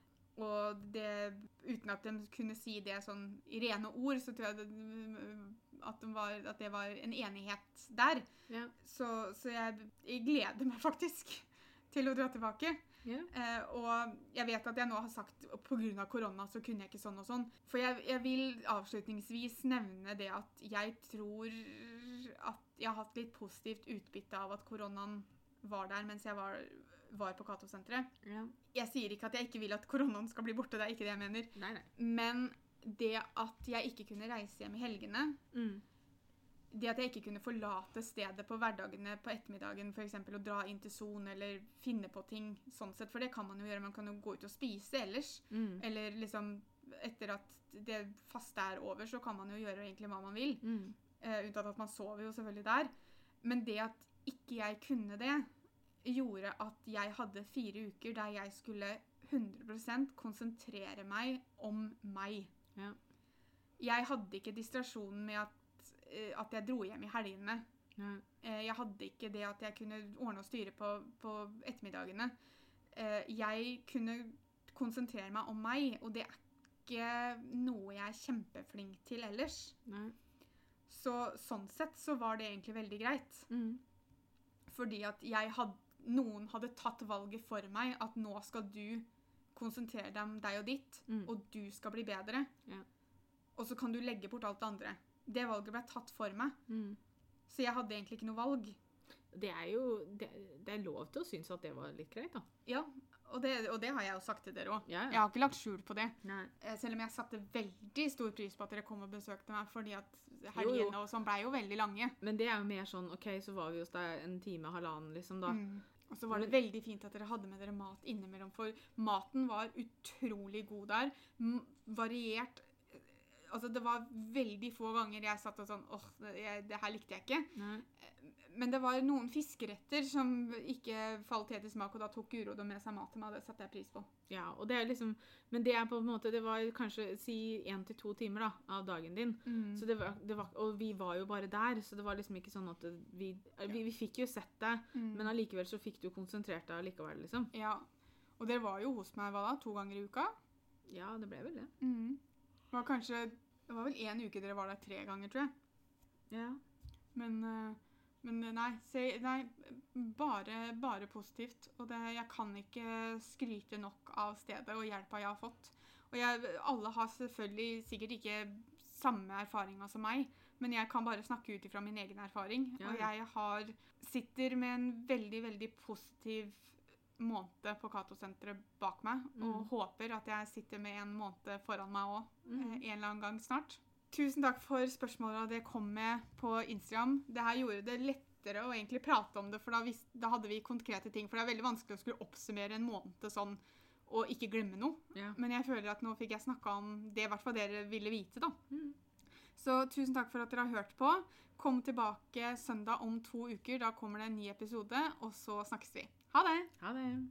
Speaker 1: Og det, uten at de kunne si det sånn i rene ord, så tror jeg det, at, de var, at det var en enighet der.
Speaker 2: Ja.
Speaker 1: Så, så jeg, jeg gleder meg faktisk til å dra tilbake.
Speaker 2: Ja.
Speaker 1: Eh, og jeg vet at jeg nå har sagt pga. korona så kunne jeg ikke sånn og sånn. For jeg, jeg vil avslutningsvis nevne det at jeg tror at jeg har hatt litt positivt utbytte av at koronaen var der mens jeg var, var på Cato-senteret.
Speaker 2: Yeah.
Speaker 1: Jeg sier ikke at jeg ikke vil at koronaen skal bli borte, det er ikke det jeg mener.
Speaker 2: Nei, nei.
Speaker 1: Men det at jeg ikke kunne reise hjem i helgene,
Speaker 2: Mm.
Speaker 1: Det at jeg ikke kunne forlate stedet på hverdagene på ettermiddagen for eksempel, og dra inn til Son eller finne på ting sånn sett, for det kan man jo gjøre. Man kan jo gå ut og spise ellers.
Speaker 2: Mm.
Speaker 1: Eller liksom etter at det faste er over, så kan man jo gjøre egentlig hva man vil.
Speaker 2: Mm.
Speaker 1: Eh, unntatt at man sover jo selvfølgelig der. Men det at ikke jeg kunne det, gjorde at jeg hadde fire uker der jeg skulle 100% konsentrere meg om meg.
Speaker 2: Ja.
Speaker 1: Jeg hadde ikke distrasjonen med at, at jeg dro hjem i helgene. Eh, Jeg hadde ikke det at jeg kunne ordne og styre på, på ettermiddagene. Eh, Jeg kunne konsentrere meg om meg, og det er ikke noe jeg er kjempeflink til ellers.
Speaker 2: Nei.
Speaker 1: Så sånn sett så var det egentlig veldig greit.
Speaker 2: Mm.
Speaker 1: Fordi at jeg had, noen hadde tatt valget for meg at nå skal du konsentrere deg om deg og ditt,
Speaker 2: Mm.
Speaker 1: og du skal bli bedre.
Speaker 2: Ja.
Speaker 1: Og så kan du legge bort alt det andre. Det valget ble tatt for meg.
Speaker 2: Mm.
Speaker 1: Så jeg hadde egentlig ikke noe valg.
Speaker 2: Det er jo det, det er lov til å synes at det var litt greit, da.
Speaker 1: Ja, og det, og det har jeg jo sagt til dere òg.
Speaker 2: Ja,
Speaker 1: Jeg har ikke lagt skjul på det.
Speaker 2: Nei.
Speaker 1: Eh, Selv om jeg satte veldig stor pris på at dere kom og besøkte meg, fordi at helgene og sånn blei jo veldig lange.
Speaker 2: Men det er jo mer sånn OK, så var vi hos deg en time, halvannen, liksom, da.
Speaker 1: Mm. Og så var det veldig fint at dere hadde med dere mat innimellom, for maten var utrolig god der. M variert Altså, det var veldig få ganger jeg satt og sånn åh, det, det her likte jeg ikke.
Speaker 2: Nei.
Speaker 1: Men det var noen fiskeretter som ikke falt helt i smak, og da tok Urodo med seg mat til meg, og det satte jeg pris på.
Speaker 2: Ja, og det er liksom Men det er på en måte Det var kanskje si én til to timer da, av dagen din. Så det var, det var, og vi var jo bare der, så det var liksom ikke sånn at vi Vi, vi fikk jo sett deg,
Speaker 1: Mm.
Speaker 2: men allikevel så fikk du konsentrert deg allikevel, liksom.
Speaker 1: Ja. Og dere var jo hos meg hva da, to ganger i uka?
Speaker 2: Ja, det ble vel det.
Speaker 1: Det var kanskje Det var vel én uke dere var der tre ganger, tror jeg.
Speaker 2: Ja.
Speaker 1: Men, eh, men nei, se, nei bare, bare positivt. Og det, jeg kan ikke skryte nok av stedet og hjelpa jeg har fått. Og jeg, alle har selvfølgelig sikkert ikke samme erfaringa som meg, men jeg kan bare snakke ut ifra min egen erfaring.
Speaker 2: Ja,
Speaker 1: Og jeg har, sitter med en veldig, veldig positiv måned på Cato-senteret bak meg, og
Speaker 2: Mm.
Speaker 1: håper at jeg sitter med en måned foran meg òg
Speaker 2: Mm.
Speaker 1: en eller annen gang snart. Tusen takk for spørsmåla dere kom med på Instagram. Det her gjorde det lettere å egentlig prate om det, for da, vis, da hadde vi konkrete ting. For det er veldig vanskelig å skulle oppsummere en måned sånn og ikke glemme noe.
Speaker 2: Yeah.
Speaker 1: Men jeg føler at nå fikk jeg snakka om det i hvert fall dere ville vite, da.
Speaker 2: Mm.
Speaker 1: Så tusen takk for at dere har hørt på. Kom tilbake søndag om to uker. Da kommer det en ny episode, og så snakkes vi. Ha det!
Speaker 2: Ha det.